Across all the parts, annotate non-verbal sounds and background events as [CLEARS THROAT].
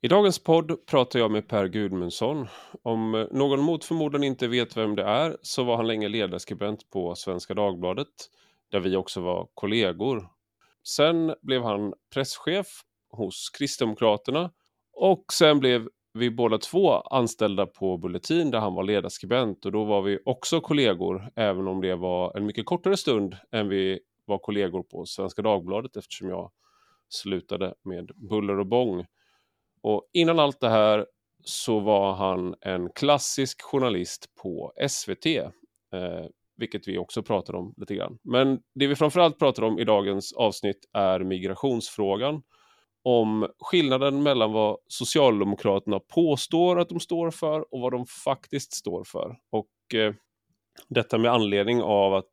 I dagens podd pratar jag med Per Gudmundsson. Om eh, någon mot förmodan inte vet vem det är så var han länge ledarskribent på Svenska Dagbladet där vi också var kollegor. Sen blev han presschef hos Kristdemokraterna och sen blev vi båda två anställda på Bulletin där han var ledarskribent och då var vi också kollegor även om det var en mycket kortare stund än vi var kollegor på Svenska Dagbladet eftersom jag slutade med buller och bång. Och innan allt det här så var han en klassisk journalist på SVT, eh, vilket vi också pratar om lite grann. Men det vi framförallt pratar om i dagens avsnitt är migrationsfrågan. Om skillnaden mellan vad Socialdemokraterna påstår att de står för och vad de faktiskt står för. Och eh, detta med anledning av att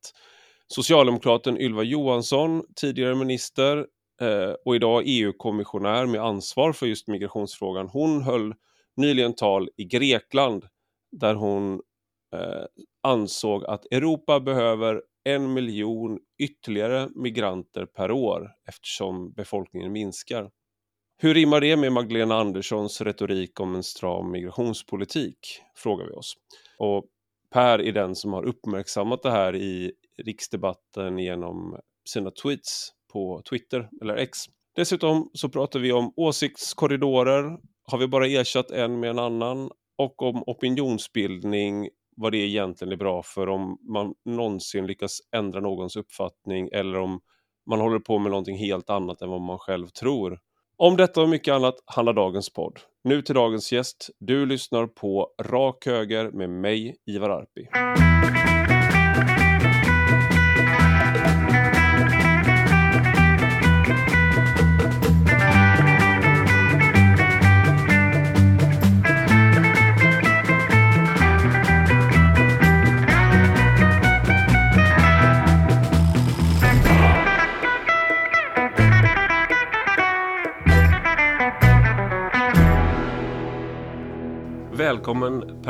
Socialdemokraten Ylva Johansson, tidigare minister, Eh, och idag EU-kommissionär med ansvar för just migrationsfrågan. Hon höll nyligen tal i Grekland där hon eh, ansåg att Europa behöver en miljon ytterligare migranter per år eftersom befolkningen minskar. Hur rimmar det med Magdalena Anderssons retorik om en stram migrationspolitik? Frågar vi oss. Och Per är den som har uppmärksammat det här i riksdebatten genom sina tweets på Twitter eller X. Dessutom så pratar vi om åsiktskorridorer, har vi bara ersatt en med en annan och om opinionsbildning, vad det egentligen är bra för om man någonsin lyckas ändra någons uppfattning eller om man håller på med någonting helt annat än vad man själv tror. Om detta och mycket annat handlar dagens podd. Nu till dagens gäst. Du lyssnar på Rak Höger med mig, Ivar Arpi.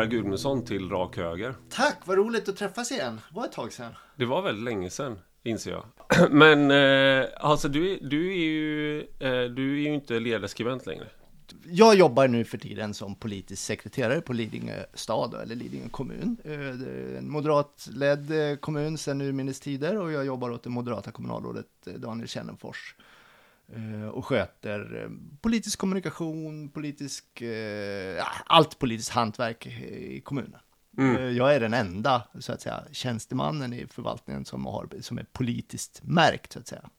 Per Gudmundsson till Rak Höger. Tack, vad roligt att träffas igen. Det var ett tag sedan. Det var väldigt länge sedan, inser jag. [CLEARS THROAT] Men eh, alltså, du, du, är ju, eh, du är ju inte ledarskribent längre. Jag jobbar nu för tiden som politisk sekreterare på Lidingö stad, eller Lidingö kommun. Eh, en moderatledd eh, kommun sedan urminnes tider och jag jobbar åt det moderata kommunalrådet eh, Daniel Källenfors Eh, och sköter eh, politisk kommunikation, politisk, eh, allt politiskt hantverk i kommunen. Mm. Jag är den enda så att säga, tjänstemannen i förvaltningen som, har, som är politiskt märkt. Så att säga.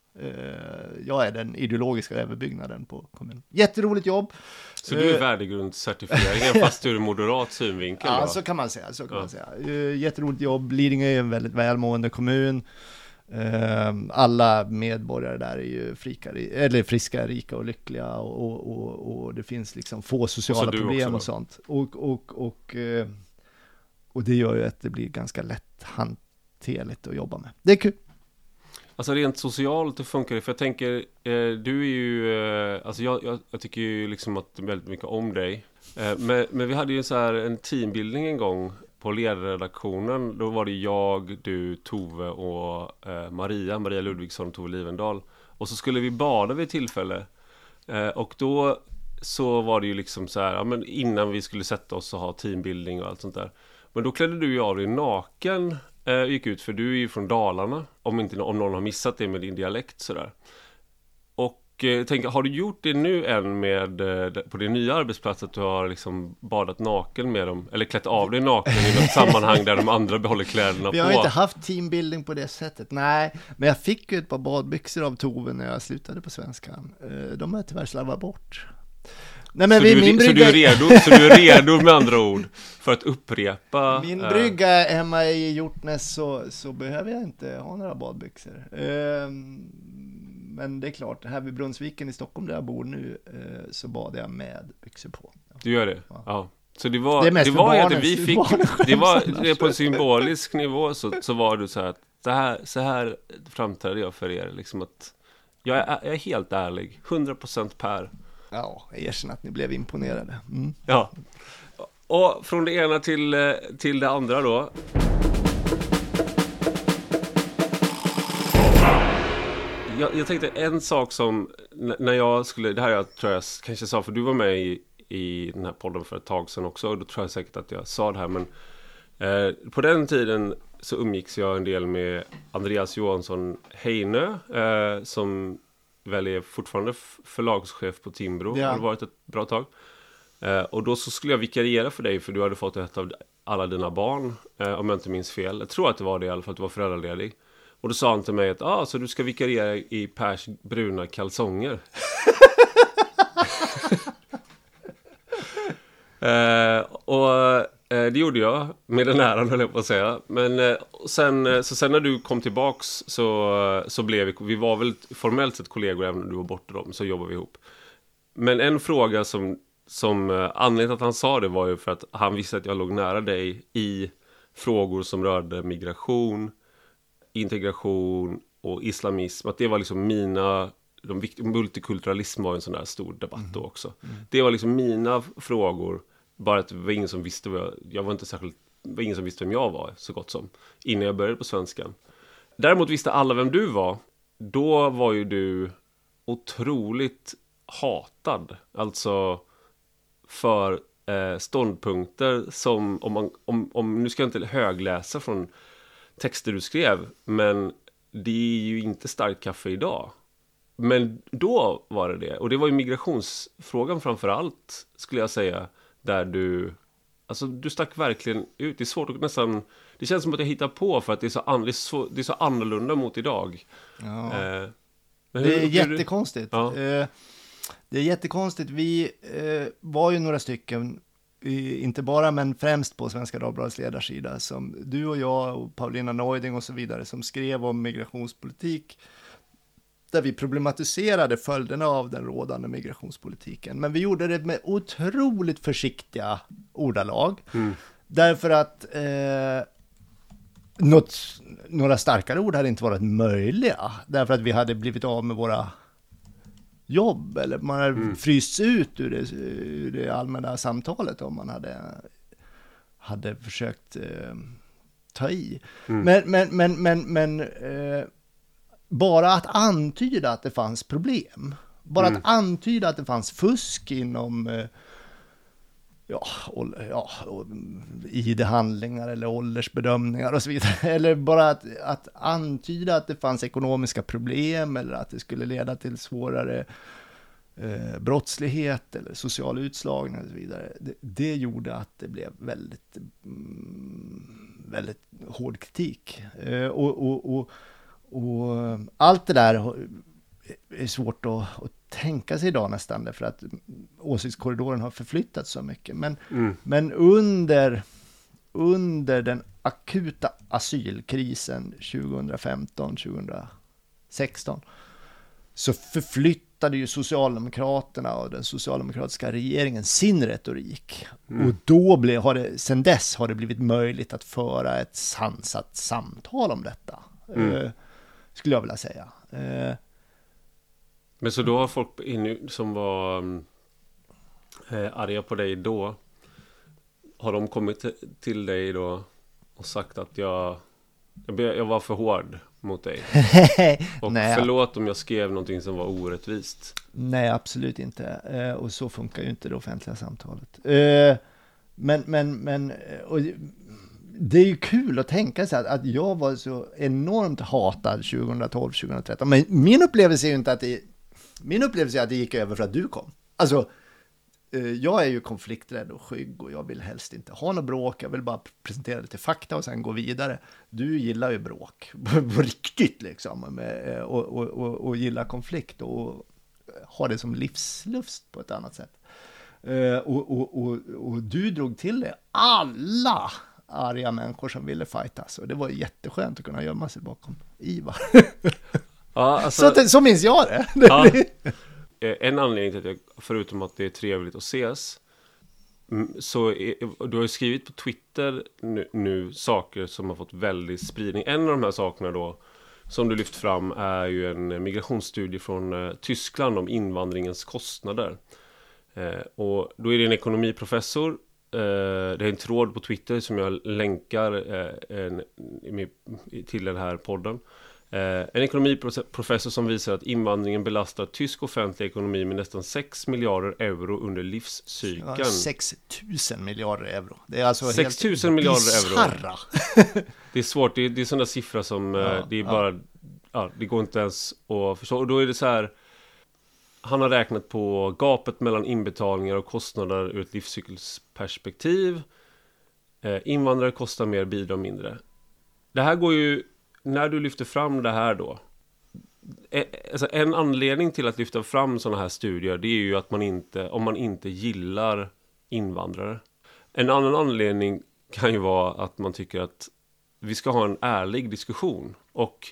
Jag är den ideologiska överbyggnaden på kommunen. Jätteroligt jobb. Så du är värdegrundscertifieringen fast ur moderat synvinkel? Ja, så kan man säga. Så kan ja. man säga. Jätteroligt jobb. Lidingö är en väldigt välmående kommun. Ehm, alla medborgare där är ju frika, eller friska, rika och lyckliga och, och, och det finns liksom få sociala problem och sånt. Och, och, och, eh, och det gör ju att det blir ganska lätt hanterligt att jobba med. Det är kul. Alltså rent socialt, hur funkar det? För jag tänker, eh, du är ju, eh, alltså jag, jag, jag, tycker ju liksom att väldigt mycket om dig. men, men vi hade ju så här en teambildning en gång på ledarredaktionen, då var det jag, du, Tove och eh, Maria, Maria Ludvigsson och Tove Livendal. Och så skulle vi bada vid tillfälle. Eh, och då så var det ju liksom så här, ja, men innan vi skulle sätta oss och ha teambuilding och allt sånt där. Men då klädde du ju av dig naken eh, gick ut, för du är ju från Dalarna. Om, inte, om någon har missat det med din dialekt sådär. Eh, tänk, har du gjort det nu än med, eh, på din nya arbetsplats att du har liksom badat naken med dem? Eller klätt av dig naken i något sammanhang där de andra behåller kläderna på? Vi har inte haft teambuilding på det sättet, nej. Men jag fick ju ett par badbyxor av Tove när jag slutade på Svenskan. Eh, de har jag tyvärr slarvat bort. Nej, men så, vi, du, min brygga... så, du är redo, så du är redo med andra ord för att upprepa? Min brygga hemma i Hjortnäs så, så behöver jag inte ha några badbyxor. Um, men det är klart, här vid Brunnsviken i Stockholm där jag bor nu så så badar jag med byxor på. Du gör det? Ja. ja. Så det var, det, det var ju att vi fick, det var det på en symbolisk nivå så, så var det så här att det här, så här framträdde jag för er, liksom att jag är, jag är helt ärlig, 100% Per. Ja, jag erkänner att ni blev imponerade. Mm. Ja. Och från det ena till, eh, till det andra då. Jag, jag tänkte en sak som, när jag skulle, det här jag tror jag kanske sa, för du var med i, i den här podden för ett tag sedan också, och då tror jag säkert att jag sa det här, men eh, på den tiden så umgicks jag en del med Andreas Johansson Heinö, eh, som väl är fortfarande förlagschef på Timbro, ja. har varit ett bra tag. Eh, och då så skulle jag vikariera för dig, för du hade fått ett av alla dina barn, eh, om jag inte minns fel. Jag tror att det var det i alla fall, att du var föräldraledig. Och då sa han till mig att ah, så du ska vikariera i Pers bruna kalsonger. [LAUGHS] eh, och eh, det gjorde jag med den äran höll jag på att säga. Men eh, sen, eh, så sen när du kom tillbaks så, så blev vi, vi var väl formellt sett kollegor även om du var borta då, så jobbade vi ihop. Men en fråga som, som eh, anledningen till att han sa det var ju för att han visste att jag låg nära dig i frågor som rörde migration, integration och islamism, att det var liksom mina de multikulturalism var en sån där stor debatt då mm. också. Mm. Det var liksom mina frågor, bara att det var ingen som visste vad jag, jag var inte särskilt, var ingen som visste vem jag var så gott som, innan jag började på svenskan. Däremot visste alla vem du var, då var ju du otroligt hatad, alltså för eh, ståndpunkter som, om man, om, om, nu ska jag inte högläsa från texter du skrev, men det är ju inte starkt kaffe idag. Men då var det det, och det var ju migrationsfrågan framför allt, skulle jag säga, där du Alltså du stack verkligen ut. Det är svårt att nästan... Det känns som att jag hittar på för att det är så, an, det är så, det är så annorlunda mot idag. Ja. Eh, hur, det är jättekonstigt. Ja. Eh, det är jättekonstigt. Vi eh, var ju några stycken inte bara men främst på Svenska Dagbladets ledarsida, som du och jag och Paulina Neuding och så vidare, som skrev om migrationspolitik, där vi problematiserade följderna av den rådande migrationspolitiken. Men vi gjorde det med otroligt försiktiga ordalag, mm. därför att eh, något, några starkare ord hade inte varit möjliga, därför att vi hade blivit av med våra jobb eller man hade mm. frysts ut ur det, ur det, allmänna samtalet om man hade, hade försökt eh, ta i. Mm. Men, men, men, men, men eh, bara att antyda att det fanns problem, bara mm. att antyda att det fanns fusk inom eh, ja, ja, ID-handlingar eller åldersbedömningar och så vidare. [LAUGHS] Eller bara att, att antyda att det fanns ekonomiska problem eller att det skulle leda till svårare eh, brottslighet eller social utslagning och så vidare. Det, det gjorde att det blev väldigt, mm, väldigt hård kritik. Eh, och, och, och, och, allt det där är svårt att, att tänka sig idag nästan, därför att åsiktskorridoren har förflyttats så mycket. Men, mm. men under, under den akuta asylkrisen 2015-2016 så förflyttade ju Socialdemokraterna och den socialdemokratiska regeringen sin retorik. Mm. Och då blev, har det, sen dess har det blivit möjligt att föra ett sansat samtal om detta. Mm. Eh, skulle jag vilja säga. Eh, men så då har folk som var äh, arga på dig då Har de kommit till dig då och sagt att jag Jag var för hård mot dig? [LAUGHS] och Nej. förlåt om jag skrev någonting som var orättvist Nej, absolut inte. Eh, och så funkar ju inte det offentliga samtalet. Eh, men, men, men och det är ju kul att tänka sig att, att jag var så enormt hatad 2012-2013. Men min upplevelse är ju inte att det min upplevelse är att det gick över för att du kom. Alltså, eh, jag är ju konflikträdd och skygg och jag vill helst inte ha något bråk. Jag vill bara presentera lite fakta och sen gå vidare. Du gillar ju bråk [LAUGHS] på riktigt liksom eh, och, och, och, och gillar konflikt och har det som livslust på ett annat sätt. Eh, och, och, och, och, du drog till det alla arga människor som ville fightas och det var jätteskönt att kunna gömma sig bakom Ivar. [LAUGHS] Ja, alltså, så, så minns jag det. [LAUGHS] Ja. Eh, en anledning till att jag, förutom att det är trevligt att ses, mm, så är, du har ju skrivit på Twitter nu, nu, saker som har fått väldig spridning. En av de här sakerna då, som du lyft fram, är ju en migrationsstudie från uh, Tyskland om invandringens kostnader. Uh, och då är det en ekonomiprofessor uh, det är en tråd på Twitter som jag länkar till den här podden. Eh, en ekonomiprofessor som visar att invandringen belastar tysk offentlig ekonomi med nästan 6 miljarder euro under livscykeln. Ja, 6 000 miljarder euro. Det är alltså 6 000 miljarder euro. [LAUGHS] det är svårt, det är, det är sådana siffror som eh, ja, det är bara, ja. det går inte ens att förstå. Och då är det så här, han har räknat på gapet mellan inbetalningar och kostnader ur ett livscykelsperspektiv. Eh, invandrare kostar mer, bidrar mindre. Det här går ju när du lyfter fram det här då eh, alltså en anledning till att lyfta fram sådana här studier det är ju att man inte, om man inte gillar invandrare. En annan anledning kan ju vara att man tycker att vi ska ha en ärlig diskussion. Och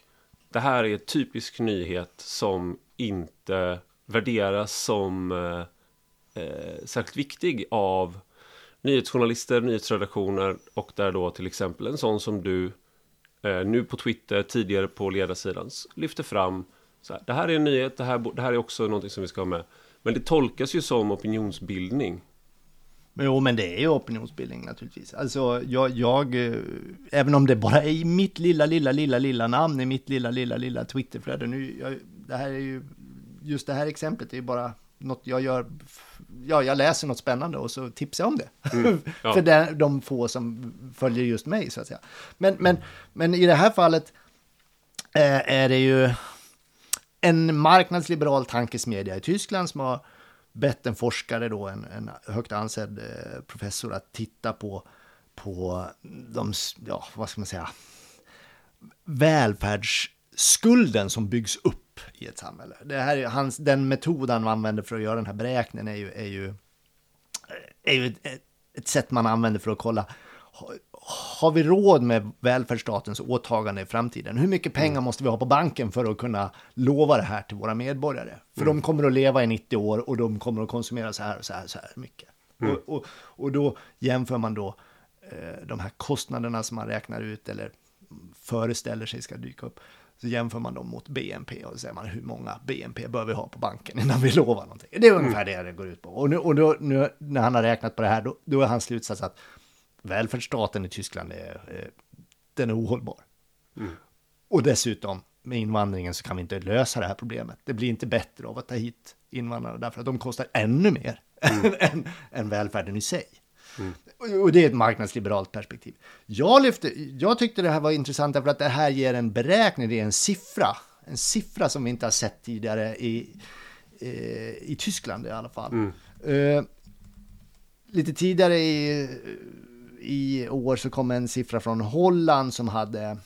det här är en typisk nyhet som inte värderas som eh, eh, särskilt viktig av nyhetsjournalister, nyhetsredaktioner och där då till exempel en sån som du Eh, nu på Twitter, tidigare på ledarsidan, lyfter fram så här, det här är en nyhet, det här, det här är också någonting som vi ska ha med. Men det tolkas ju som opinionsbildning. Jo, men det är ju opinionsbildning naturligtvis. Alltså, jag, jag, eh, även om det bara är i mitt lilla, lilla, lilla, lilla namn i mitt lilla, lilla, lilla Twitterflöde. Nu, jag, det här är ju, just det här exemplet är ju bara något jag gör, ja, jag läser något spännande och så tipsar jag om det. Mm, [LAUGHS] ja. För det, de få som följer just mig, så att säga. Men, men, men i det här fallet eh, är det ju en marknadsliberal tankesmedja i Tyskland som har bett en forskare, då, en, en högt ansedd eh, professor, att titta på, på de, ja, vad ska man säga, välfärdsskulden som byggs upp i ett samhälle. Det här är hans, den metod han använder för att göra den här beräkningen är ju, är ju, är ju ett, ett sätt man använder för att kolla har vi råd med välfärdsstatens åtagande i framtiden? Hur mycket pengar mm. måste vi ha på banken för att kunna lova det här till våra medborgare? För mm. de kommer att leva i 90 år och de kommer att konsumera så här och så här, så här mycket. Mm. Och, och, och, då jämför man då eh, de här kostnaderna som man räknar ut eller föreställer sig ska dyka upp så jämför man dem mot BNP och så säger man hur många BNP bör vi ha på banken innan vi [LAUGHS] lovar någonting. Det är ungefär det det går ut på. Och, nu, och då, nu, när han har räknat på det här, då, då är hans slutsats att välfärdsstaten i Tyskland är, den är ohållbar. Mm. Och dessutom, med invandringen så kan vi inte lösa det här problemet. Det blir inte bättre av att ta hit invandrare därför att de kostar ännu mer mm. [LAUGHS] än, än välfärden i sig. Mm. Och det är ett marknadsliberalt perspektiv. Jag, lyfte, jag tyckte det här var intressant därför att det här ger en beräkning, det är en siffra. En siffra som vi inte har sett tidigare i, eh, i Tyskland i alla fall. Mm. Uh, lite tidigare i, i år så kom en siffra från Holland som hade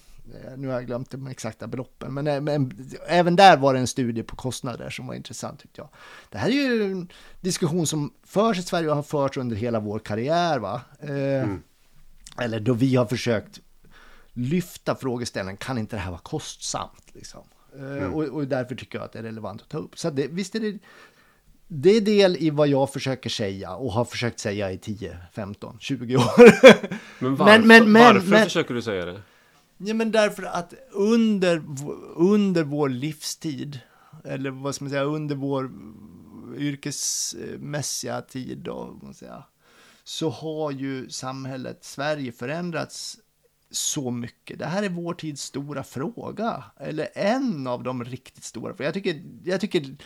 nu har jag glömt de exakta beloppen, men, eh, men, även där var det en studie på kostnader som var intressant tyckte jag. Det här är ju en diskussion som förs i Sverige och har förts under hela vår karriär, va? Eh, mm. Eller då vi har försökt lyfta frågeställningen, kan inte det här vara kostsamt? Liksom? Eh, mm. och, och, därför tycker jag att det är relevant att ta upp. Så det, visst är det, det är del i vad jag försöker säga och har försökt säga i 10, 15, 20 år. [LAUGHS] Men varför, men, men, varför försöker du säga det? Ja, men därför att under, under vår livstid, eller vad ska man säga, under vår yrkesmässiga tid då, man säga, så har ju samhället Sverige förändrats så mycket. Det här är vår tids stora fråga, eller en av de riktigt stora. Jag tycker, jag tycker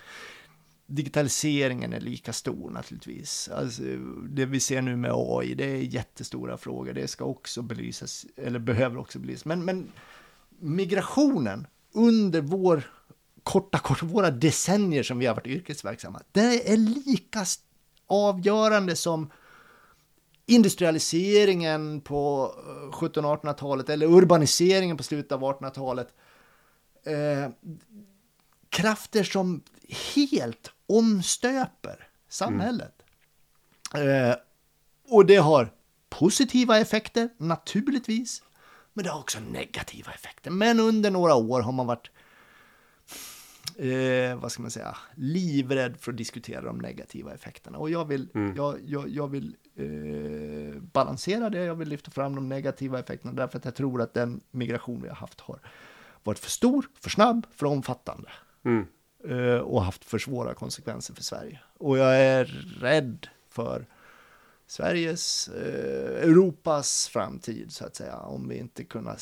digitaliseringen är lika stor naturligtvis. Alltså, det vi ser nu med AI, det är jättestora frågor. Det ska också belysas, eller behöver också belysas. Men, men migrationen under vår korta, korta, våra decennier som vi har varit yrkesverksamma, det är lika avgörande som industrialiseringen på eh, 1700-1800-talet eller urbaniseringen på slutet av 1800-talet. Eh, krafter som helt omstöper samhället. Mm. Eh, och det har positiva effekter, naturligtvis. Men det har också negativa effekter. Men under några år har man varit eh, vad ska man säga, livrädd för att diskutera de negativa effekterna. Och jag vill, mm. jag, jag, jag vill eh, balansera det, jag vill lyfta fram de negativa effekterna därför att jag tror att den migration vi har haft har varit för stor, för snabb, för omfattande. Mm. Eh, och haft för svåra konsekvenser för Sverige. Och jag är rädd för Sveriges, eh, Europas framtid så att säga, om vi inte kunna,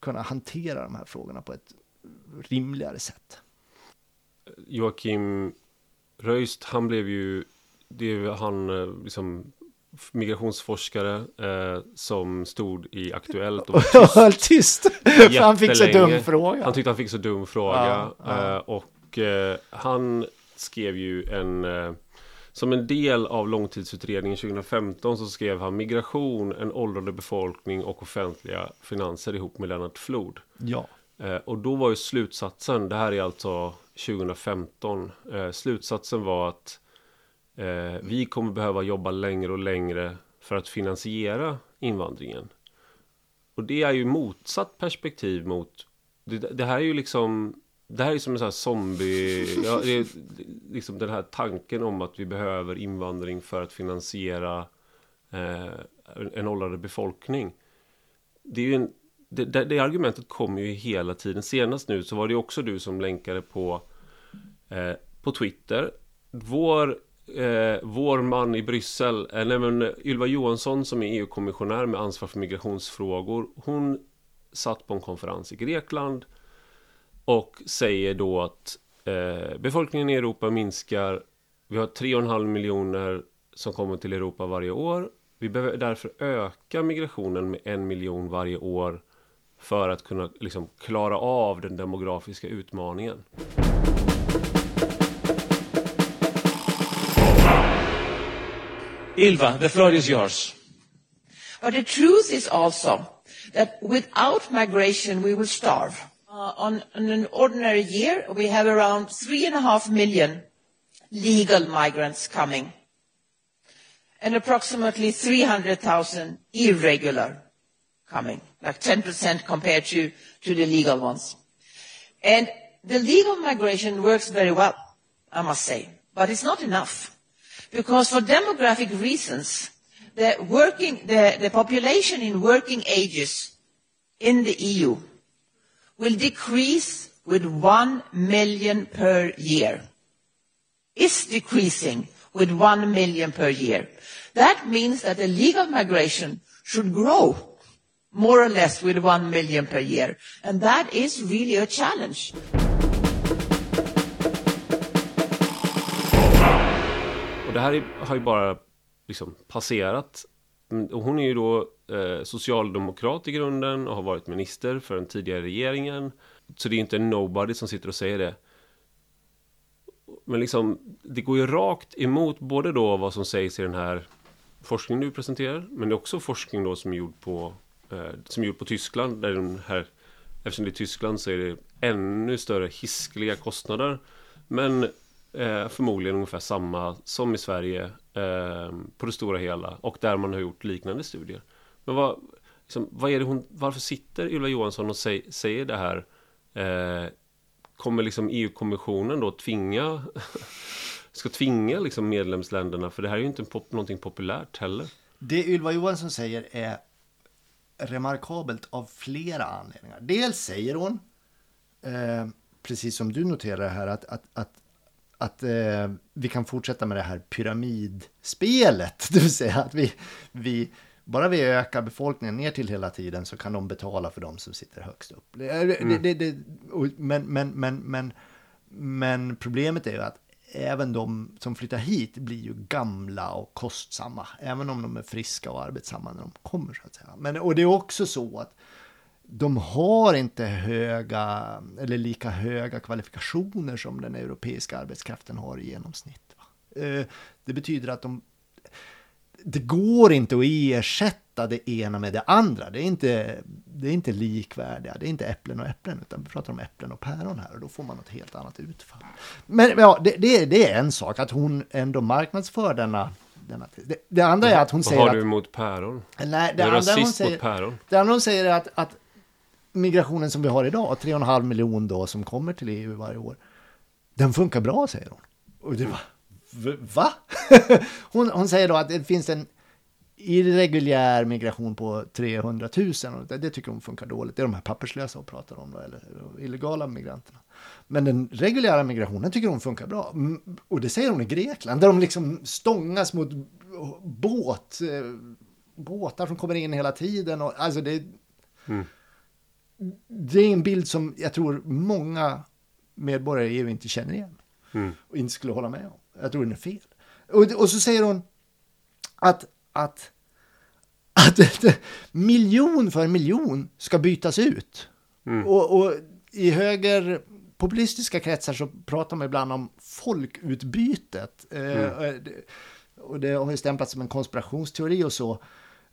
kunna hantera de här frågorna på ett rimligare sätt. Joakim Röist, han blev ju, det är han eh, liksom migrationsforskare eh, som stod i Aktuellt och var [LAUGHS] tyst. tyst. [LAUGHS] han fick så dum fråga. Han tyckte han fick så dum fråga. Ja, ja. Eh, och eh, han skrev ju en eh, som en del av långtidsutredningen 2015 så skrev han Migration, en åldrande befolkning och offentliga finanser ihop med Lennart Flod. Ja. Eh, och då var ju slutsatsen, det här är alltså 2015, eh, slutsatsen var att eh, vi kommer behöva jobba längre och längre för att finansiera invandringen. Och det är ju motsatt perspektiv mot, det, det här är ju liksom det här är som en sån här zombie... Ja, det är liksom den här tanken om att vi behöver invandring för att finansiera eh, en åldrande befolkning. Det, är ju en, det, det, det, argumentet kommer ju hela tiden. Senast nu så var det också du som länkade på, eh, på Twitter. Vår, eh, vår man i Bryssel, eh, nämligen Ylva Johansson som är EU-kommissionär med ansvar för migrationsfrågor. Hon satt på en konferens i Grekland och säger då att eh, befolkningen i Europa minskar. Vi har 3,5 miljoner som kommer till Europa varje år. Vi behöver därför öka migrationen med en miljon varje år för att kunna liksom, klara av den demografiska utmaningen. Ilva, the floor is yours. But the truth is also that without migration we will starve. Uh, on, an ordinary year, we have around three and a half million legal migrants coming, and approximately 300,000 irregular coming, like 10% compared to, the legal ones. And the legal migration works very well, I must say, but it's not enough. Because for demographic reasons, the population in working ages in the EU will decrease with 1 million per year. Is decreasing with 1 million per year. That means that the legal migration should grow more or less with 1 million per year. And that is really a challenge. Det här har ju bara liksom passerat. Mm, och hon är ju då eh, socialdemokrat i grunden och har varit minister för den tidigare regeringen. Så det är inte en nobody som sitter och säger det. Men liksom, det går ju rakt emot både då vad som sägs i den här forskningen du presenterar, men det är också forskning då som är gjord på, eh, som är gjord på Tyskland, där den här, eftersom det är Tyskland så är det ännu större hiskliga kostnader. Men eh, förmodligen ungefär samma som i Sverige eh, på det stora hela och där man har gjort liknande studier. Men vad, liksom, vad är det hon, varför sitter Ylva Johansson och säg, säger det här? Eh, kommer liksom EU-kommissionen då tvinga [LAUGHS] ska tvinga liksom medlemsländerna för det här är ju inte pop, någonting populärt heller. Det Ylva Johansson säger är remarkabelt av flera anledningar. Dels säger hon, eh, precis som du noterar här, att, att, att, att eh, vi kan fortsätta med det här pyramidspelet. [LAUGHS] Det vill säga att vi, vi bara vi ökar befolkningen ner till hela tiden så kan de betala för de som sitter högst upp. Mm. Det, det, men, men, men, men, men problemet är ju att även de som flyttar hit blir ju gamla och kostsamma, även om de är friska och arbetsamma när de kommer. Så att säga. Men, och det är också så att de har inte höga eller lika höga kvalifikationer som den europeiska arbetskraften har i genomsnitt. Eh, det betyder att de det går inte att ersätta det ena med det andra. Det är inte, det är inte likvärdiga, det är inte äpplen och äpplen, utan vi pratar om äpplen och päron här och då får man något helt annat utfall. Men ja, det, det, det är en sak att hon ändå marknadsför denna det, det andra är att hon Vad säger... Vad har du emot päron? Nej, det, andra hon säger, mot päron? Det andra hon säger är att, att migrationen som vi har idag, 3,5 miljoner då som kommer till EU varje år, den funkar bra, säger hon. Och det var, Va? [LAUGHS] hon, hon säger då att det finns en irreguljär migration på 300 000 och det, det, tycker hon funkar dåligt. Det är de här papperslösa hon pratar om, då, eller illegala migranterna. Men den reguljära migrationen tycker hon funkar bra. Mm, och det säger hon i Grekland, där de liksom stångas mot båt, eh, båtar som kommer in hela tiden. Och, alltså det, mm det är en bild som jag tror många medborgare i EU inte känner igen. Mm. Och inte skulle hålla med om. Jag tror den är fel. Och, och så säger hon att, att, att [LAUGHS] miljon för miljon ska bytas ut. Mm. Och, och i höger populistiska kretsar så pratar man ibland om folkutbytet. Eh, det- och det har ju stämplats som en konspirationsteori och så.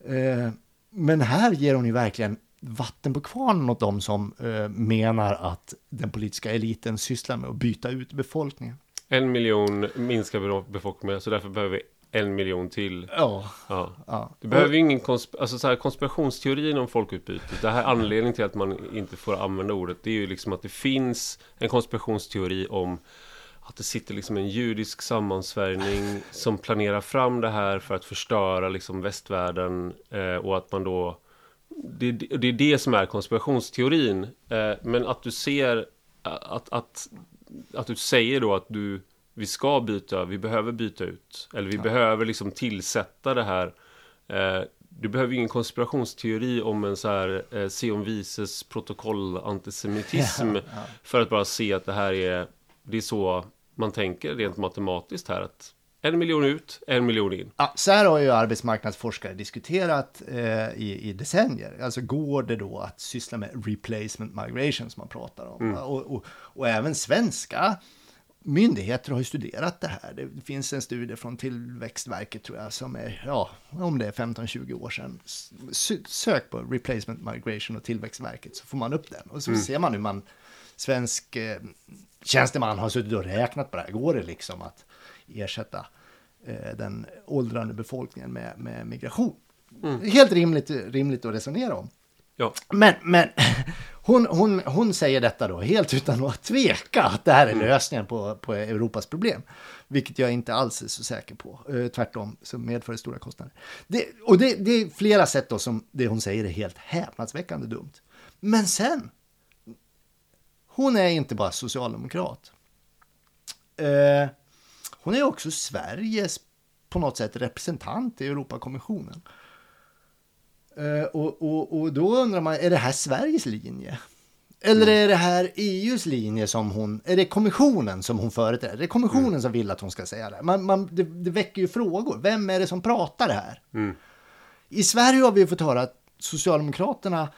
Eh, men här ger hon ju verkligen vatten på kvarnen åt de som eh, menar att den politiska eliten sysslar med att byta ut befolkningen. En miljon minskar be- befolkningen så därför behöver vi en miljon till. Ja, Ja. ja. Det behöver ju ingen konsp- alltså så här, konspirationsteorin om folkutbytet. Det här anledningen till att man inte får använda ordet. Det är ju liksom att det finns en konspirationsteori om att det sitter liksom en judisk sammansvärjning som planerar fram det här för att förstöra liksom västvärlden eh, och att man då det, det är det som är konspirationsteorin. Eh, men att du ser att, att, att du säger då att du vi ska byta, vi behöver byta ut. Eller vi behöver liksom tillsätta det här. Eh, du behöver ingen konspirationsteori om en så här eh, Sion Vises protokoll antisemitism. För att bara se att det här är, det är så man tänker rent matematiskt här. Att en miljon ut, en miljon in. Ja, så här har ju arbetsmarknadsforskare diskuterat eh, i, i decennier. Alltså går det då att syssla med replacement migration som man pratar om? Och, och, och även svenska myndigheter har ju studerat det här. Det finns en studie från Tillväxtverket tror jag som är, ja, om det är 15-20 år sedan. Sök på replacement migration och Tillväxtverket så får man upp den. Och så ser man hur man, svensk eh, tjänsteman har suttit och räknat på det här. Går det liksom att ersätta den åldrande befolkningen med, med migration? Helt rimligt, rimligt att resonera om. Ja, Men, men [LAUGHS] hon, hon, hon säger detta då helt utan att tveka att det här är lösningen på, på Europas problem. Vilket jag inte alls är så säker på. Eh, tvärtom så medför det stora kostnader. Det, och det, det är flera sätt då som det hon säger är helt häpnadsväckande dumt. Men sen, hon är inte bara socialdemokrat. Eh, hon är också Sveriges på något sätt representant i Europakommissionen. Eh, och, och, och då undrar man, är det här Sveriges linje? Eller är det här EUs linje som hon, är det kommissionen som hon företräder? Är det kommissionen som vill att hon ska säga det? Man, man, det, det väcker ju frågor. Vem är det som pratar här? I Sverige har vi fått höra att Socialdemokraterna,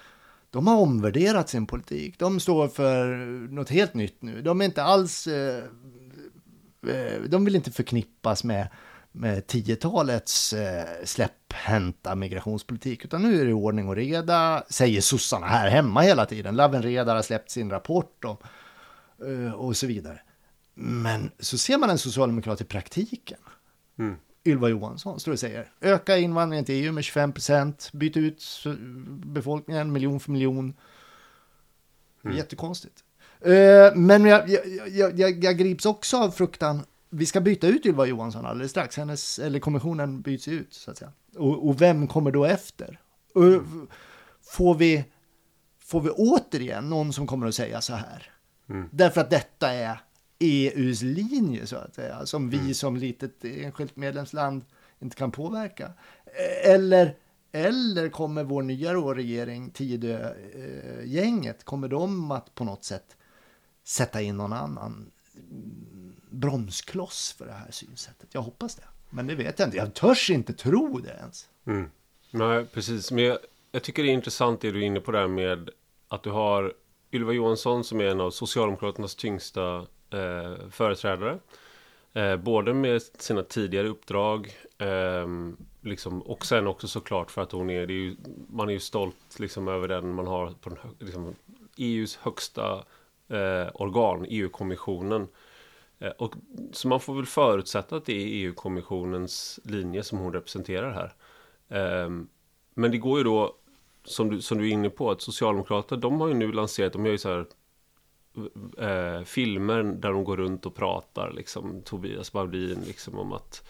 de har omvärderat sin politik. De står för något helt nytt nu. De är inte alls, eh, de vill inte förknippas med, med 10-talets eh, släpphänta migrationspolitik, utan nu är det ordning och reda, säger sossarna här hemma hela tiden. Laven Redar har släppt sin rapport om, eh, och så vidare. Men så ser man en socialdemokrat i praktiken. Ylva Johansson står och säger öka invandringen till EU med 25 procent, byta ut befolkningen miljon för miljon. Jättekonstigt. Eh, men jag, jag, jag, jag, grips också av fruktan. Vi ska byta ut Ylva Johansson alldeles strax. Hennes, eller kommissionen byts ut så att säga. Och, och vem kommer då efter? Och, får, vi, får vi återigen någon som kommer att säga så här? Därför att detta är EUs linje så att säga, som vi som litet enskilt medlemsland inte kan påverka. Eller, eller kommer vår nya regering, Tidö-gänget, kommer de att på något sätt sätta in någon annan bromskloss för det här synsättet? Jag hoppas det. Men det vet jag inte. Jag törs inte tro det ens. Mm. Nej, precis. Men jag, jag tycker det är intressant det du är inne på där med att du har Ylva Johansson som är en av Socialdemokraternas tyngsta eh, företrädare. Eh, både med sina tidigare uppdrag eh, liksom, och sen också såklart för att hon är, det är ju, man är ju stolt liksom, över den man har på den, liksom, EUs högsta eh, organ, EU-kommissionen. Eh, Och, så man får väl förutsätta att det är EU-kommissionens linje som hon representerar här. Eh, men det går ju då, som du, som du är inne på, att Socialdemokraterna, de har ju nu lanserat, de gör ju så här eh, filmer där de går runt och pratar, liksom Tobias Baudin, liksom om att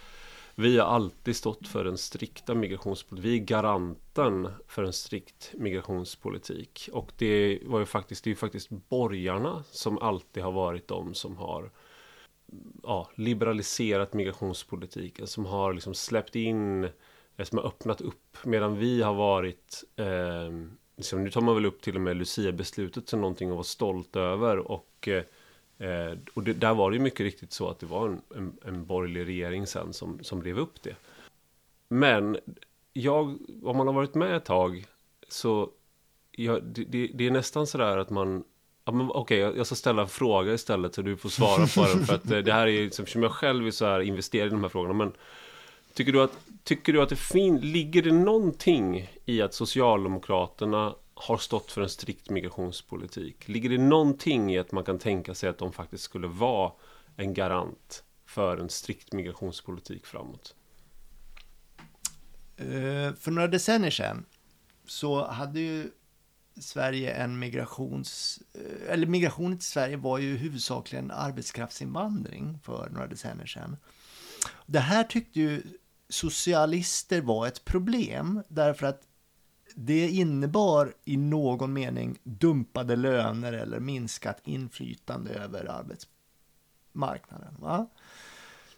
vi har alltid stått för en strikta migrationspolitik. Vi är garanten för en strikt migrationspolitik. Och det var ju faktiskt, det är ju faktiskt borgarna som alltid har varit de som har ja, liberaliserat migrationspolitiken, som har liksom släppt in, eh, som har öppnat upp, medan vi har varit eh, liksom, nu tar man väl upp till och med Lucia-beslutet som någonting att vara stolt över. Och, eh, Eh, och det, där var det ju mycket riktigt så att det var en, en, en borgerlig regering sen som, som rev upp det. Men jag, om man har varit med ett tag så ja, det, det, är nästan sådär att man Ja, men, okej, okay, jag ska ställa en fråga istället så du får svara på den. För att eh, det här är ju, liksom, eftersom jag själv är så här investerad i de här frågorna. Men tycker du att, tycker du att det fin, ligger det någonting i att Socialdemokraterna har stått för en strikt migrationspolitik? Ligger det någonting i att man kan tänka sig att de faktiskt skulle vara en garant för en strikt migrationspolitik framåt? Eh, för några decennier sedan så hade ju Sverige en migrations... Eh, eller migrationen till Sverige var ju huvudsakligen arbetskraftsinvandring för några decennier sedan. Det här tyckte ju socialister var ett problem därför att det innebar i någon mening dumpade löner eller minskat inflytande över arbetsmarknaden. Va?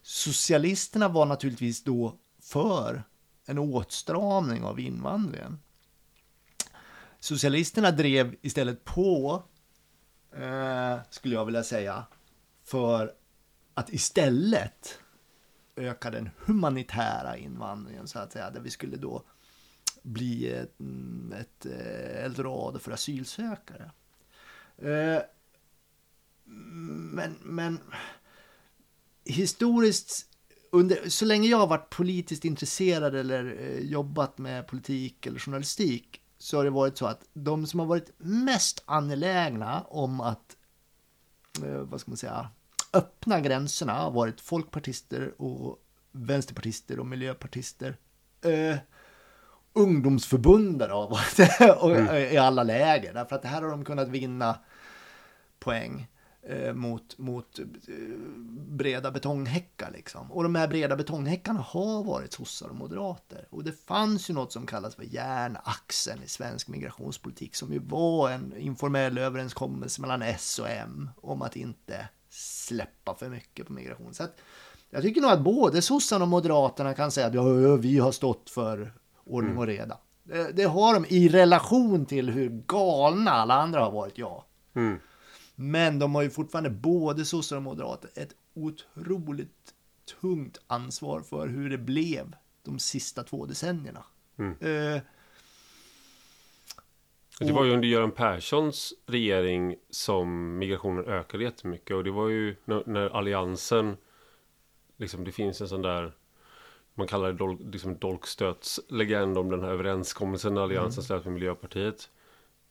Socialisterna var naturligtvis då för en åtstramning av invandringen. Socialisterna drev istället på, eh, skulle jag vilja säga, för att istället öka den humanitära invandringen så att säga, där vi skulle då bli ett, mm, ett eh, eldorado för asylsökare. Eh, men, men historiskt, under, så länge jag har varit politiskt intresserad eller eh, jobbat med politik eller journalistik så har det varit så att de som har varit mest angelägna om att, vad ska man säga, öppna gränserna har varit folkpartister och vänsterpartister och miljöpartister. Ungdomsförbundare har varit mm. i alla läger, därför att här har de kunnat vinna poäng. Eh, mot, mot eh, breda betonghäckar. Liksom. Och de här breda betonghäckarna har varit sossar och moderater. Och det fanns ju något som kallas för järnaxeln i svensk migrationspolitik som ju var en informell överenskommelse mellan S och M om att inte släppa för mycket på migration. Så att, jag tycker nog att både sossarna och moderaterna kan säga att ja, vi har stått för ordning och mm. reda. Det, det, har de i relation till hur galna alla andra har varit, ja. Mm. Men de har ju fortfarande, både sossar och moderater, ett otroligt tungt ansvar för hur det blev de sista två decennierna. Mm. Eh, det var ju under Göran Perssons regering som migrationen ökade jättemycket och det var ju när, när alliansen, liksom det finns en sån där man kallar det dol, liksom dolkstötslegend om den här överenskommelsen alliansen mm. slöt med Miljöpartiet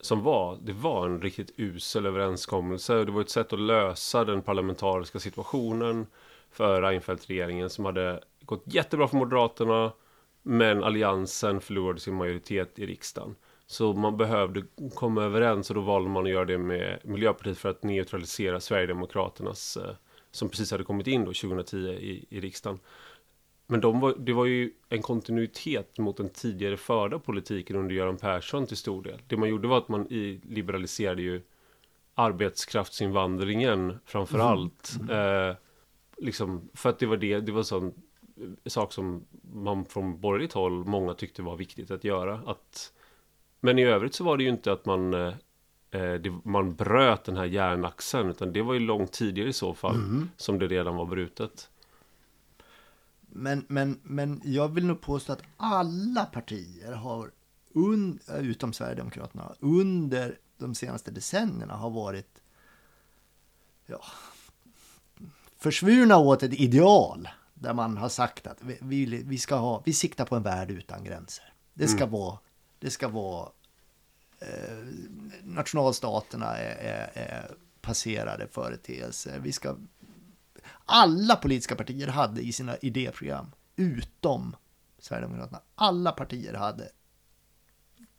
som var, det var en riktigt usel överenskommelse. Det var ett sätt att lösa den parlamentariska situationen för Reinfeldt-regeringen som hade gått jättebra för Moderaterna men Alliansen förlorade sin majoritet i riksdagen. Så man behövde komma överens och då valde man att göra det med Miljöpartiet för att neutralisera Sverigedemokraternas eh, som precis hade kommit in då 2010 i, i riksdagen. Men de var, det var ju en kontinuitet mot den tidigare förda politiken under Göran Persson till stor del. Det man gjorde var att man i, liberaliserade ju arbetskraftsinvandringen framför mm. allt. Mm. Eh, liksom, för att det var det, det var sån sak som man från borgerligt håll många tyckte var viktigt att göra. Att, men i övrigt så var det ju inte att man eh, eh det, man bröt den här järnaxeln utan det var ju långt tidigare i så fall mm. som det redan var brutet. Men, men, men jag vill nog påstå att alla partier har, un, utom Sverigedemokraterna, under de senaste decennierna har varit ja, försvurna åt ett ideal där man har sagt att vi, vi, ska ha, vi siktar på en värld utan gränser. Det ska mm. vara, det ska vara eh, nationalstaterna är, är, är passerade företeelser. Vi ska alla politiska partier hade i sina idéprogram, utom Sverigedemokraterna, alla partier hade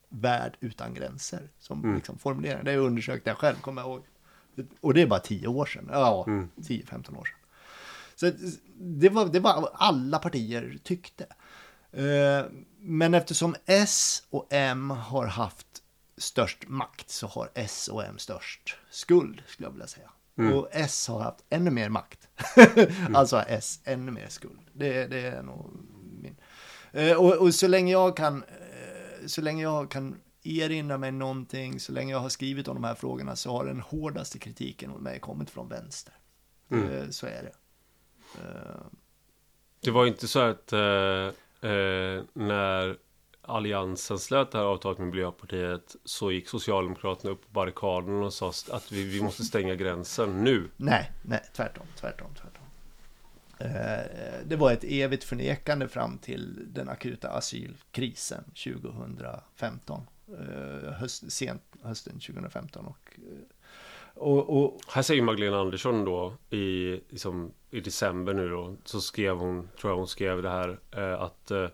värld utan gränser som mm. liksom formulering. Det undersökte jag själv, kommer jag ihåg. Och det är bara tio år sedan, ja, mm. 10-15 år sedan. Så det var, det var alla partier tyckte. Eh, men eftersom S och M har haft störst makt så har S och M störst skuld, skulle jag vilja säga. Mm. Och S har haft ännu mer makt. mm. [LAUGHS] Alltså har S ännu mer skuld. Det, det är nog min. Eh, och, och, så länge jag kan, eh, så länge jag kan erinra mig någonting, så länge jag har skrivit om de här frågorna så har den hårdaste kritiken mot mig kommit från vänster. Mm. Eh, Så är det. Det var inte så att eh, eh, när Alliansen slöt det här avtalet med Miljöpartiet så gick Socialdemokraterna upp på barrikaden och sa att vi, vi måste stänga gränsen nu. Nej, nej, tvärtom, tvärtom, tvärtom. Eh, Det var ett evigt förnekande fram till den akuta asylkrisen 2015. eh, Höst, sent hösten 2015. Och, eh, och, och Här säger Magdalena Andersson då i, liksom, i december nu då så skrev hon, tror jag hon skrev det här eh, att eh,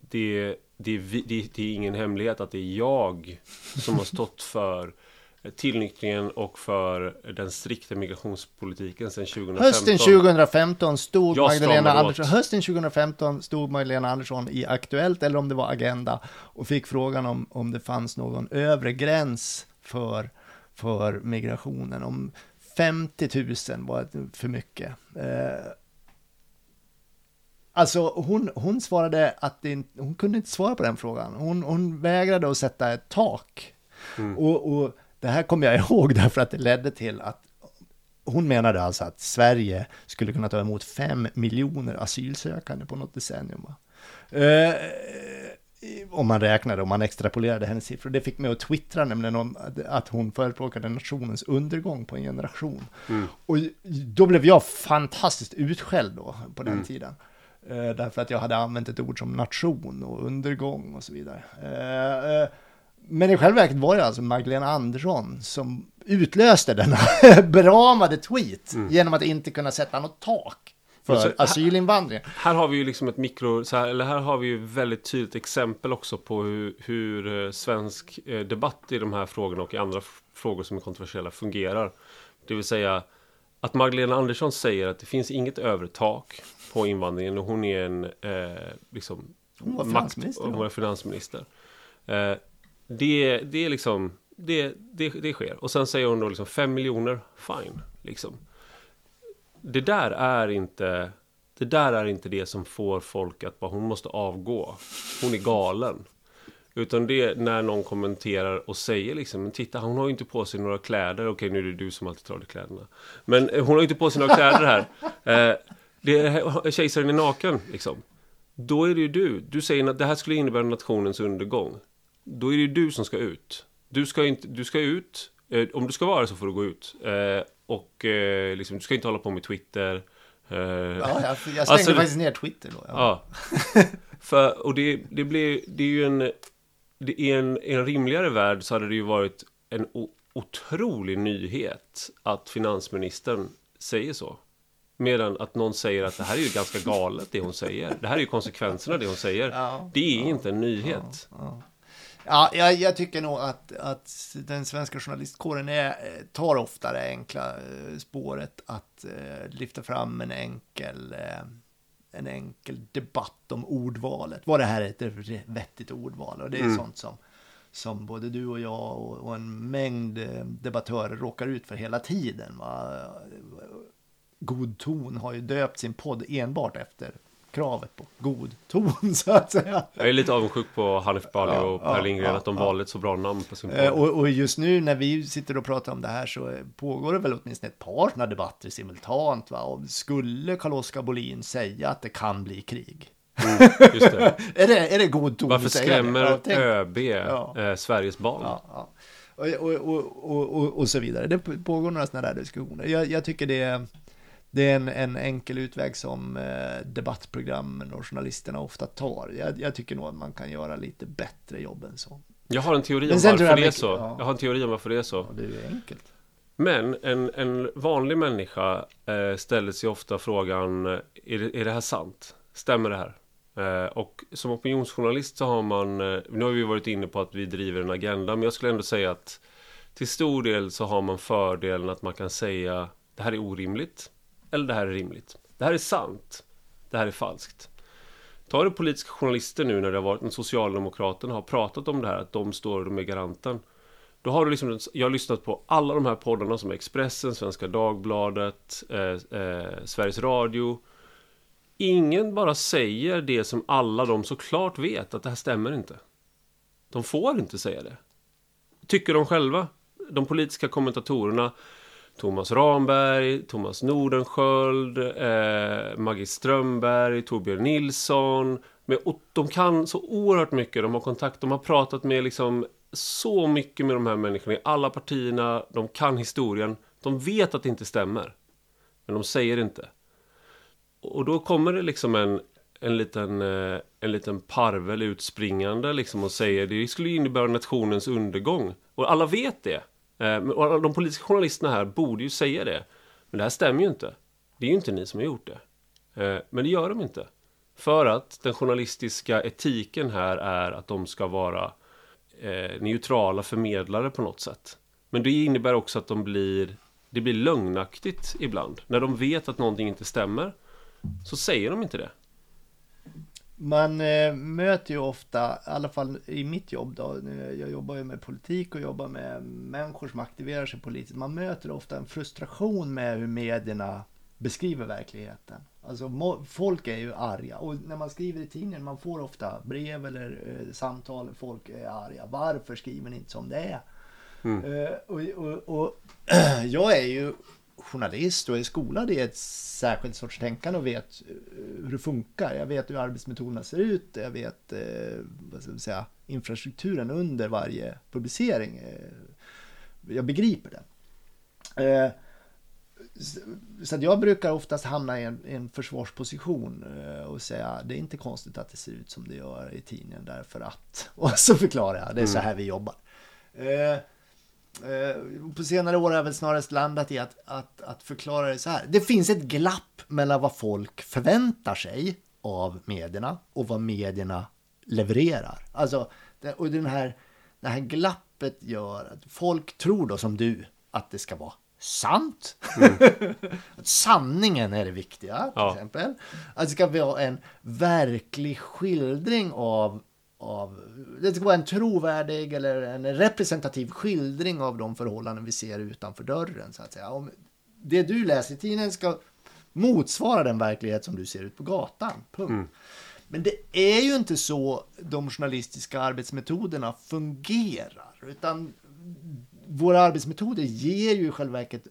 det, det, är vi- det, det är ingen hemlighet att det är jag som har stått för tillnyktringen och för den strikta migrationspolitiken sedan 2015. hösten 2015 stod Jag Magdalena åt. Andersson, hösten 2015 stod Magdalena Andersson i Aktuellt eller om det var Agenda och fick frågan om, om det fanns någon övre gräns för, för migrationen. Om 50 000 var för mycket. Eh, Alltså hon, hon svarade att det, hon kunde inte svara på den frågan. Hon, hon vägrade att sätta ett tak. Och, och det här kommer jag [LAUGHS] ihåg därför att det ledde till att hon menade alltså att Sverige skulle kunna ta emot fem miljoner asylsökande på något decennium. Eh, om man räknade, om man extrapolerade hennes siffror. Det fick mig att twittra nämligen om att- hon förespråkade nationens undergång på en generation. Och då blev jag fantastiskt utskälld då på den tiden. Eh, därför att jag hade använt ett ord som nation och undergång och så vidare. Eh, eh, men i själva verket var det alltså Magdalena Andersson som utlöste denna [LAUGHS] beramade tweet genom att inte kunna sätta något tak för så- asylinvandringen. Här har vi ju liksom ett mikro, så här, eller här har vi ju väldigt tydligt exempel också på hur, hur svensk debatt i de här frågorna och i andra frågor som är kontroversiella fungerar. Det vill säga att Magdalena Andersson säger att det finns inget övre tak på invandringen och hon är en eh, liksom Hon var makt- finansminister Hon då. var finansminister. Eh, det, det är liksom det, det, det sker. Och sen säger hon då liksom 5 miljoner, fine. Liksom det där är inte det där är inte det som får folk att bara hon måste avgå. Hon är galen. Utan det är när någon kommenterar och säger liksom, men titta hon har ju inte på sig några kläder. Okej nu är det du som alltid tar de kläderna. Men eh, hon har ju inte på sig några kläder här. Eh, det är, kejsaren är naken liksom. Då är det ju du. Du säger att det här skulle innebära nationens undergång. Då är det ju du som ska ut. Du ska, inte, du ska ut. Eh, om du ska vara så får du gå ut. Eh, och eh, liksom, du ska inte hålla på med Twitter. Ja, jag, jag stängde Alltså, faktiskt ner Twitter då. Ja. Ja. [LAUGHS] För, och det, det blir, det är ju en, är en, i en rimligare värld så hade det ju varit en otrolig nyhet att finansministern säger så. Medan att någon säger att det här är ju ganska galet det hon säger. Det här är ju konsekvenserna av det hon säger. Ja, det är inte en nyhet. Ja, jag, jag tycker nog att, att den svenska journalistkåren är, tar ofta det enkla eh, spåret att eh, lyfta fram en enkel, eh, en enkel debatt om ordvalet. Var det här ett vettigt ordval? Och det är sånt som, som både du och jag och, och en mängd eh, debattörer råkar ut för hela tiden. Va? God ton har ju döpt sin podd enbart efter kravet på god ton, [LAUGHS] så att säga. Jag är lite avundsjuk på Hanif Bali Ja, och Per ja, Lindgren ja, att de valde ett så bra namn på sin Eh, podd. Och, och just nu när vi sitter och pratar om det här så eh, pågår det väl åtminstone ett par sådana debatter simultant. Va? Och skulle Carl-Oskar Bolin säga att det kan bli krig? Just det. [LAUGHS] Är det, är det god ton Varför det? skrämmer tänk- ÖB eh, Sveriges barn? Och, och, och, och, så vidare. Det pågår några sådana där diskussioner. Jag, jag tycker det det är en, en enkel utväg som eh, debattprogrammen och journalisterna ofta tar. Jag, jag tycker nog att man kan göra lite bättre jobb än så. Jag har en teori om varför det är mycket- så. ja. Jag har en teori om varför det är så. Och det är ju enkelt. Men en, en vanlig människa eh, ställer sig ofta frågan eh, är det, är det här sant? Stämmer det här? Eh, och som opinionsjournalist så har man eh, Nu har vi varit inne på att vi driver en agenda Men jag skulle ändå säga att Till stor del så har man fördelen att man kan säga Det här är orimligt eller det här är rimligt Det här är sant Det här är falskt Ta det politiska journalister nu när det har varit när Socialdemokraterna har pratat om det här att de står med garanten då har du liksom, jag har lyssnat på alla de här poddarna som Expressen, Svenska Dagbladet, eh, eh, Sveriges Radio. Ingen bara säger det som alla de såklart vet att det här stämmer inte. De får inte säga det. Tycker de själva. De politiska kommentatorerna Thomas Ramberg, Thomas Nordenskjöld, eh, Maggie Strömberg, Torbjörn Nilsson. Med, och de kan så oerhört mycket, de har kontakt, de har pratat med liksom så mycket med de här människorna i alla partierna, de kan historien, de vet att det inte stämmer. Men de säger det inte. Och då kommer det liksom en, en liten, eh, en liten parvel utspringande liksom och säger det skulle innebära nationens undergång. Och alla vet det. Eh, de politiska journalisterna här borde ju säga det. Men det här stämmer ju inte. Det är ju inte ni som har gjort det. Eh, men det gör de inte. För att den journalistiska etiken här är att de ska vara eh, neutrala förmedlare på något sätt. Men det innebär också att de blir det blir lögnaktigt ibland. När de vet att någonting inte stämmer så säger de inte det. Man eh, möter ju ofta, i alla fall i mitt jobb då, jag jobbar ju med politik och jobbar med människor som aktiverar sig politiskt. Man möter ofta en frustration med hur medierna beskriver verkligheten. Alltså folk är ju arga och när man skriver i tidningen, man får ofta brev eller eh, samtal, folk är arga. Varför skriver ni inte som det är? Mm. Uh, och, och, och [CLEARS THROAT] jag är ju journalist och är skolad i ett särskilt sorts tänkande och vet eh, hur det funkar. Jag vet hur arbetsmetoderna ser ut. Jag vet eh, vad ska säga, infrastrukturen under varje publicering. Eh, jag begriper den. Eh, så jag brukar oftast hamna i en, en försvarsposition och säga det är inte konstigt att det ser ut som det gör i tidningen därför att. [LAUGHS] Och så förklarar jag, det är så mm. här vi jobbar. Eh, på senare år har jag väl snarast landat i att, att, att förklara det så här. Det finns ett glapp mellan vad folk förväntar sig av medierna och vad medierna levererar. Alltså, och den här, det här glappet gör att folk tror då som du att det ska vara sant. Mm. [LAUGHS] att sanningen är det viktiga, till ja. exempel. Att det ska vara en verklig skildring av av, det ska vara en trovärdig eller en representativ skildring av de förhållanden vi ser utanför dörren. Så att säga. Om det du läser i tidningen ska motsvara den verklighet som du ser ut på gatan. Punkt. Mm. Men det är ju inte så de journalistiska arbetsmetoderna fungerar. Utan våra arbetsmetoder ger ju i själva verket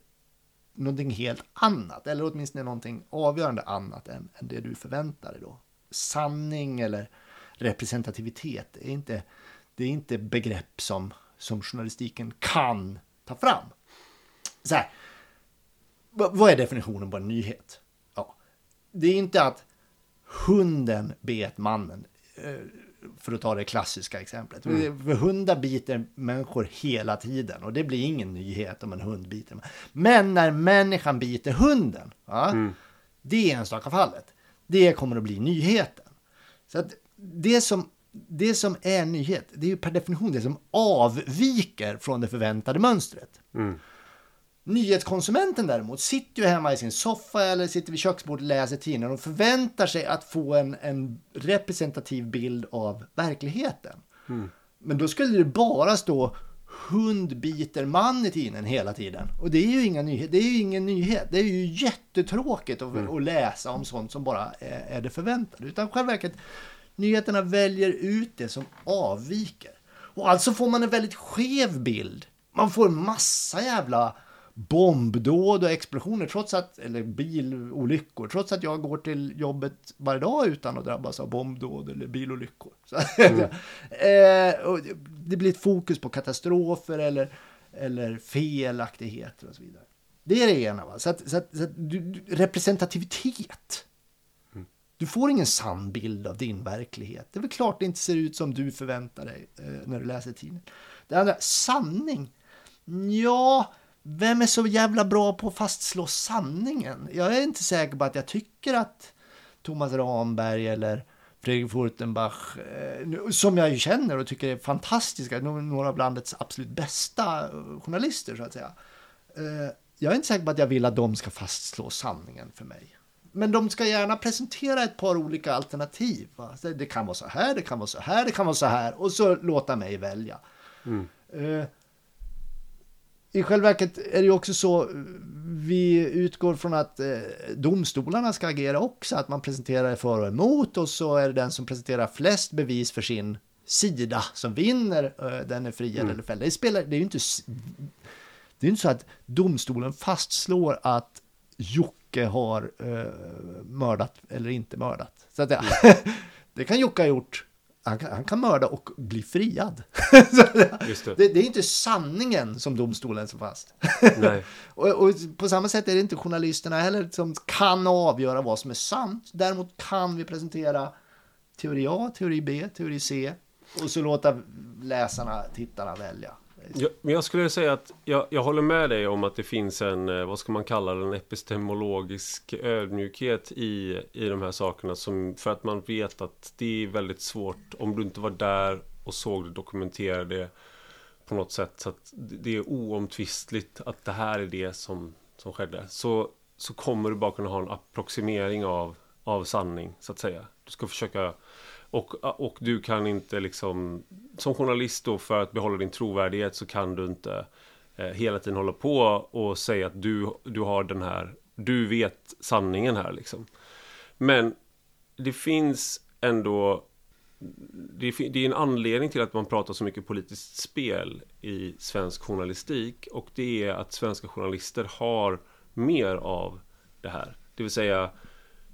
någonting helt annat. Eller åtminstone någonting avgörande annat än, än det du förväntar dig då. Sanning eller representativitet. Är inte, det är inte begrepp som, som journalistiken kan ta fram. Så här, vad är definitionen på en nyhet? Ja, det är inte att hunden bet mannen, eh, för att ta det klassiska exemplet. Mm. För hundar biter människor hela tiden och det blir ingen nyhet om en hund biter. Men när människan biter hunden, ja, mm. det är enstaka fallet. Det kommer att bli nyheten. Så att det som, det som är nyhet, det är ju per definition det som avviker från det förväntade mönstret. Mm. Nyhetskonsumenten däremot sitter ju hemma i sin soffa eller sitter vid köksbordet och läser tidningen och förväntar sig att få en, en representativ bild av verkligheten. Mm. Men då skulle det bara stå hund biter man i tidningen hela tiden. Och det är ju inga nyhet, det är ju ingen nyhet. Det är ju jättetråkigt att, mm. att läsa om sånt som bara är, är det förväntade. Utan själva verket Nyheterna väljer ut det som avviker. Och alltså får man en väldigt skev bild. Man får massa jävla bombdåd och explosioner, trots att, eller bilolyckor, trots att jag går till jobbet varje dag utan att drabbas av bombdåd eller bilolyckor. [LAUGHS] Mm. eh, det blir ett fokus på katastrofer eller, eller felaktigheter och så vidare. Det är det ena. Va? Så, att, så, att, så att, representativitet du får ingen sann bild av din verklighet. Det är väl klart det inte ser ut som du förväntar dig eh, när du läser tidningen. Det andra, sanning. Ja, vem är så jävla bra på att fastslå sanningen? Jag är inte säker på att jag tycker att Thomas Ramberg eller Fredrik Furtenbach, eh, som jag ju känner och tycker är fantastiska, några av landets absolut bästa eh, journalister så att säga. Eh, jag är inte säker på att jag vill att de ska fastslå sanningen för mig. Men de ska gärna presentera ett par olika alternativ. Det kan vara så här, det kan vara så här, det kan vara så här och så låta mig välja. Mm. Uh, I själva verket är det ju också så, vi utgår från att eh, domstolarna ska agera också, att man presenterar för och emot och så är det den som presenterar flest bevis för sin sida som vinner, eh, den är friad Mm. eller fälld. Det, spelar, det är ju inte, det är inte så att domstolen fastslår att Jocke har eh, mördat eller inte mördat. Så att det, [LAUGHS] det kan Jocke ha gjort. Han kan, han kan mörda och bli friad. [LAUGHS] Det, det. det, är inte sanningen som domstolen slår fast. [LAUGHS] Och, och på samma sätt är det inte journalisterna heller som kan avgöra vad som är sant. Däremot kan vi presentera teori A, teori B, teori C och så låta läsarna, tittarna välja. Jag, jag skulle säga att jag, jag håller med dig om att det finns en, eh, vad ska man kalla det, en epistemologisk ödmjukhet i, i de här sakerna. Som, för att man vet att det är väldigt svårt, om du inte var där och såg det, dokumenterade det på något sätt. Så att det det är oomtvistligt att det här är det som, som skedde. Så, så kommer du bara kunna ha en approximering av, av sanning, så att säga. Du ska försöka och, och du kan inte liksom Som journalist då för att behålla din trovärdighet så kan du inte eh, Hela tiden hålla på och säga att du, du har den här Du vet sanningen här liksom Men Det finns ändå det, det är en anledning till att man pratar så mycket politiskt spel i svensk journalistik och det är att svenska journalister har mer av det här. Det vill säga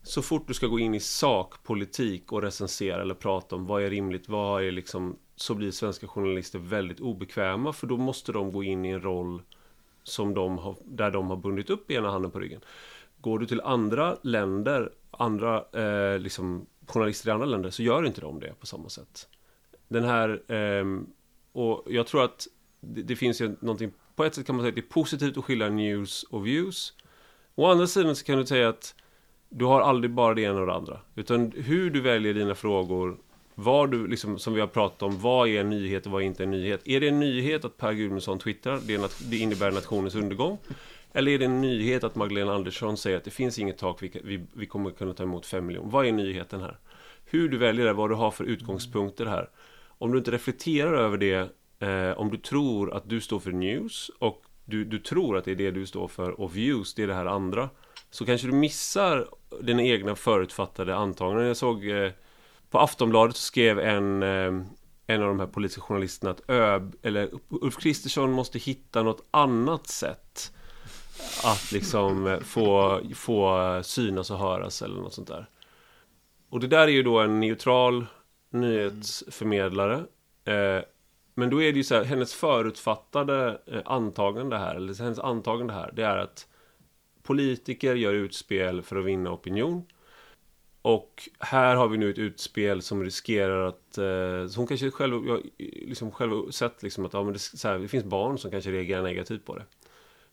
så fort du ska gå in i sakpolitik och recensera eller prata om vad är rimligt, vad är liksom så blir svenska journalister väldigt obekväma för då måste de gå in i en roll som de har, där de har bundit upp ena handen på ryggen. Går du till andra länder, andra eh, liksom, journalister i andra länder så gör inte de det på samma sätt. Den här, eh, och jag tror att det, det finns ju någonting, på ett sätt kan man säga att det är positivt att skilja news och views. Å andra sidan så kan du säga att du har aldrig bara det ena och det andra. Utan hur du väljer dina frågor, vad du, liksom, som vi har pratat om, vad är en nyhet och vad är inte en nyhet? Är det en nyhet att Per Gudmundsson twittrar, det, nat- det innebär nationens undergång? Eller är det en nyhet att Magdalena Andersson säger att det finns inget tak, vi, vi, vi kommer kunna ta emot fem miljoner? Vad är nyheten här? Hur du väljer det, vad du har för utgångspunkter här. Om du inte reflekterar över det, eh, om du tror att du står för news och du, du tror att det är det du står för och views, det är det här andra. Så kanske du missar dina egna förutfattade antaganden. Jag såg eh, på Aftonbladet så skrev en, eh, en av de här politiska journalisterna att Öb, eller Ulf Kristersson måste hitta något annat sätt att liksom eh, få, få synas och höras eller något sånt där. Och det där är ju då en neutral nyhetsförmedlare. Eh, men då är det ju så här, hennes förutfattade eh, antagande här, eller hennes antagande här, det är att politiker gör utspel för att vinna opinion. Och här har vi nu ett utspel som riskerar att... Eh, hon kanske själv, jag, liksom själv sett liksom att ja, men det, så här, det finns barn som kanske reagerar negativt på det.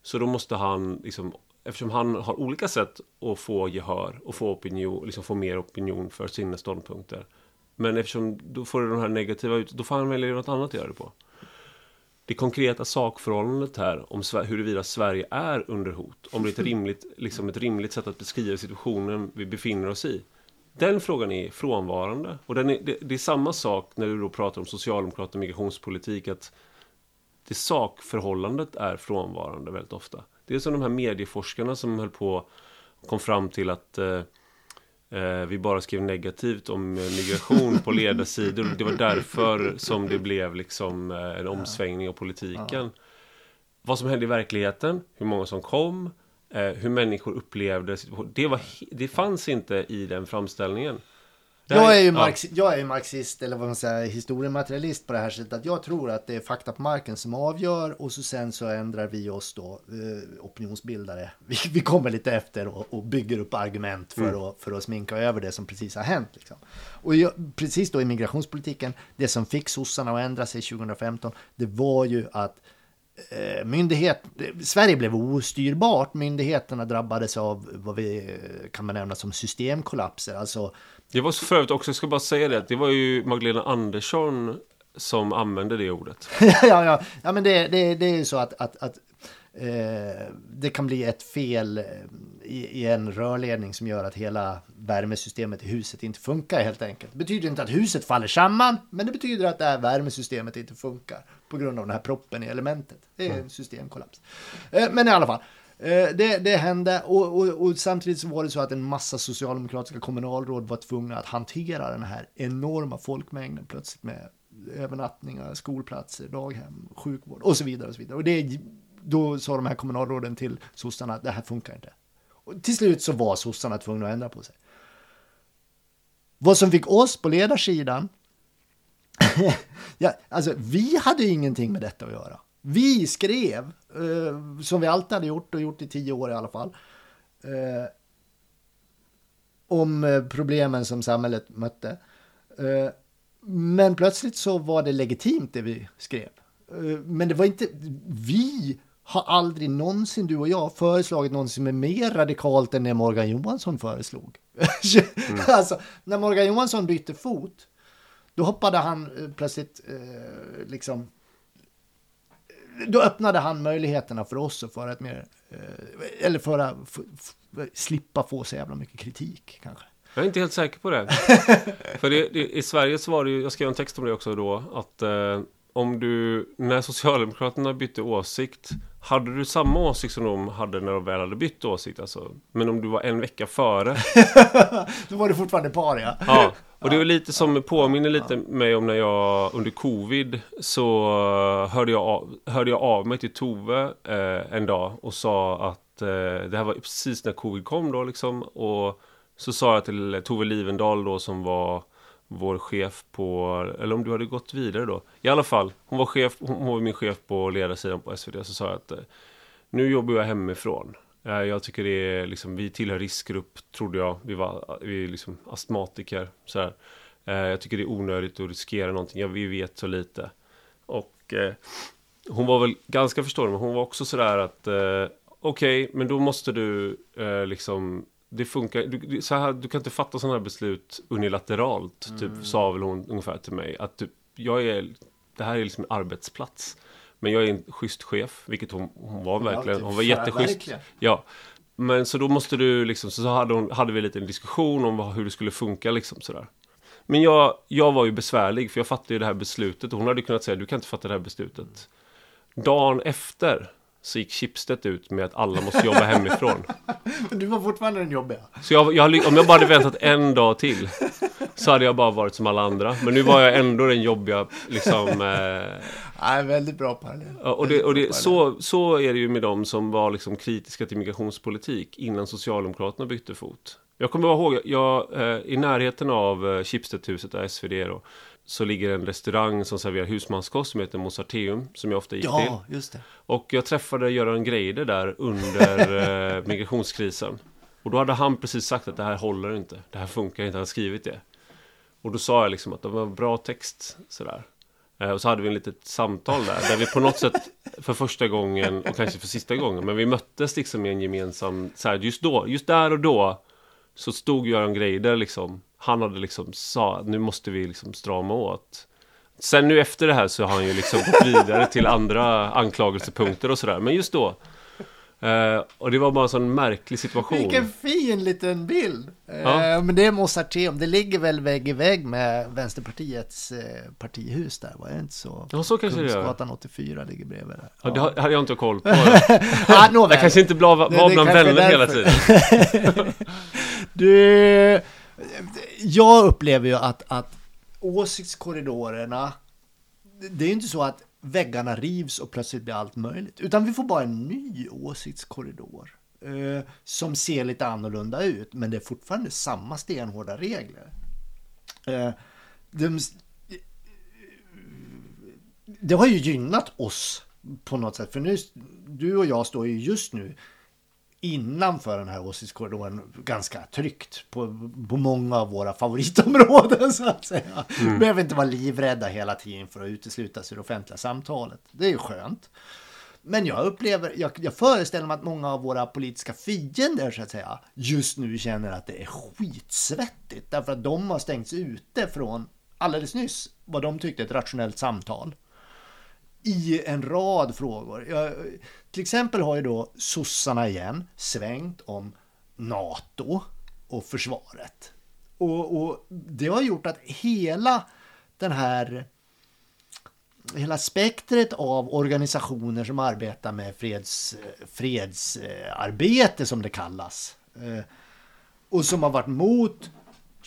Så då måste han, liksom, eftersom han har olika sätt att få gehör och få opinion, liksom få mer opinion för sina ståndpunkter. Men eftersom då får det de här negativa ut, då får han välja något annat att göra det på. Det konkreta sakförhållandet här om huruvida Sverige är under hot, om det är ett rimligt, liksom ett rimligt sätt att beskriva situationen vi befinner oss i. Den frågan är frånvarande. Och den är, det, det är samma sak när du då pratar om socialdemokrater och migrationspolitik, att det sakförhållandet är frånvarande väldigt ofta. Det är som de här medieforskarna som höll på och kom fram till att eh, vi bara skrev negativt om eh, migration på ledarsidor. Det var därför som det blev liksom eh, en omsvängning av politiken. Vad som hände i verkligheten, hur många som kom, eh, hur människor upplevde. Det, var, det fanns inte i den framställningen. Jag är, ju ja. marx, jag är marxist, eller vad man säger, historiematerialist på det här sättet. Att jag tror att det är fakta på marken som avgör och så sen så ändrar vi oss då, eh, opinionsbildare. [LAUGHS] Vi, vi kommer lite efter och, och bygger upp argument för, Mm. att, för att sminka över det som precis har hänt. Liksom. Och jag, precis då i migrationspolitiken, det som fick sossarna att ändra sig 2015, det var ju att eh, myndighet, Sverige blev ostyrbart, myndigheterna drabbades av vad vi eh, kan benämna som systemkollapser. Alltså Det var för övrigt också, jag ska bara säga det, det var ju Magdalena Andersson som använde det ordet. [LAUGHS] ja, ja, ja, men det, det, det är ju så att, att, att eh, det kan bli ett fel eh, i, i en rörledning som gör att hela värmesystemet i huset inte funkar helt enkelt. Det betyder inte att huset faller samman, men det betyder att det här värmesystemet inte funkar på grund av den här proppen i elementet. Det är en systemkollaps. Eh, men i alla fall. Eh, det, det hände och, och, och samtidigt så var det så att en massa socialdemokratiska kommunalråd var tvungna att hantera den här enorma folkmängden plötsligt med övernattningar, skolplatser, daghem, sjukvård och så vidare. Och så vidare. Och det, då sa de här kommunalråden till sossarna att det här funkar inte. Och till slut så var sossarna tvungna att ändra på sig. Vad som fick oss på ledarsidan, [LAUGHS] ja, alltså vi hade ingenting med detta att göra. Vi skrev, eh, som vi alltid hade gjort och gjort i tio år i alla fall, eh, om eh, problemen som samhället mötte. Eh, men plötsligt så var det legitimt det vi skrev. Eh, men det var inte, vi har aldrig någonsin, du och jag, föreslagit någonting som är mer radikalt än det Morgan Johansson föreslog. Mm. [LAUGHS] alltså, när Morgan Johansson bytte fot, då hoppade han plötsligt eh, liksom då öppnade han möjligheterna för oss att föra ett mer, eh, eller föra, slippa få så jävla mycket kritik kanske. Jag är inte helt säker på det. [LAUGHS] för det, det, i Sverige så var det ju, jag skrev en text om det också då, att eh, om du, när Socialdemokraterna bytte åsikt, hade du samma åsikt som de hade när de väl hade bytt åsikt alltså? Men om du var en vecka före? [LAUGHS] Då var du fortfarande par ja. ja. Och det var lite som påminner lite mig om när jag under covid så hörde jag av, hörde jag av mig till Tove eh, en dag och sa att eh, det här var precis när covid kom då liksom och så sa jag till Tove Livendal då som var vår chef på, eller om du hade gått vidare då. I alla fall, hon var, chef, hon var min chef på ledarsidan på SVD. Så sa jag att eh, nu jobbar jag hemifrån. Eh, jag tycker det är liksom, vi tillhör riskgrupp, trodde jag. Vi var vi är liksom astmatiker. Så här. Eh, jag tycker det är onödigt att riskera någonting. Ja, vi vet så lite. Och eh, hon var väl ganska förstående, men hon var också sådär att eh, okej, okay, men då måste du eh, liksom det funkar, du, så här, du kan inte fatta sådana här beslut unilateralt, typ, mm. typ sa väl hon ungefär till mig. Att typ, jag är, det här är liksom en arbetsplats. Men jag är en schysst chef, vilket hon, hon var verkligen. Typ hon var jätteschysst. Ja. Men så då måste du liksom, så hade, hon, hade vi lite en diskussion om hur det skulle funka liksom sådär. Men jag, jag var ju besvärlig, för jag fattade ju det här beslutet. Och hon hade kunnat säga, du kan inte fatta det här beslutet. Dagen efter så gick Schibsted ut med att alla måste jobba hemifrån. [LAUGHS] Men du var fortfarande den jobbiga. Så jag, jag, om jag bara hade väntat en dag till så hade jag bara varit som alla andra. Men nu var jag ändå den jobbiga, liksom... Eh... Nej, väldigt bra parallell. Och, det, och det, så, så är det ju med de som var liksom kritiska till migrationspolitik innan Socialdemokraterna bytte fot. Jag kommer ihåg, jag, eh, i närheten av eh, Schibsted-huset, där SvD då, så ligger en restaurang som serverar husmanskost som heter Mozarteum som jag ofta gick ja, till. Just det. Och jag träffade Göran Greider där under [LAUGHS] eh, migrationskrisen. Och då hade han precis sagt att det här håller inte, det här funkar inte, han har skrivit det. Och då sa jag liksom att det var en bra text sådär. Eh, och så hade vi en litet samtal där, där vi på något sätt för första gången och kanske för sista gången, men vi möttes liksom i en gemensam, så här, just då, just där och då så stod Göran Greider liksom han hade liksom sa nu måste vi liksom strama åt. Sen nu efter det här så har han ju liksom gått vidare till andra anklagelsepunkter och sådär. Men just då. Eh, och det var bara en sån märklig situation. Vilken fin liten bild. Ja. Eh, men det är Mozarteum. Det ligger väl vägg i vägg med Vänsterpartiets eh, partihus där. Var det inte så? Ja, så kanske det gör. 84 ligger bredvid där. Ja. ja det hade jag inte koll på. [LAUGHS] ah, jag kanske inte var bland vänner hela tiden. [LAUGHS] du jag upplever ju att, att åsiktskorridorerna, det är ju inte så att väggarna rivs och plötsligt blir allt möjligt, utan vi får bara en ny åsiktskorridor eh, som ser lite annorlunda ut, men det är fortfarande samma stenhårda regler. Eh, de, det har ju gynnat oss på något sätt, för nu, du och jag står ju just nu innanför den här åsiktskorridoren ganska tryggt på, på många av våra favoritområden [LAUGHS] så att säga. Mm. Behöver inte vara livrädda hela tiden för att uteslutas ur det offentliga samtalet. Det är ju skönt. Men jag upplever, jag, jag föreställer mig att många av våra politiska fiender så att säga just nu känner att det är skitsvettigt därför att de har stängts ute från alldeles nyss vad de tyckte ett rationellt samtal i en rad frågor. Jag, till exempel har ju då sossarna igen svängt om NATO och försvaret. Och, och det har gjort att hela den här hela spektret av organisationer som arbetar med freds, fredsarbete som det kallas. Eh, och som har varit mot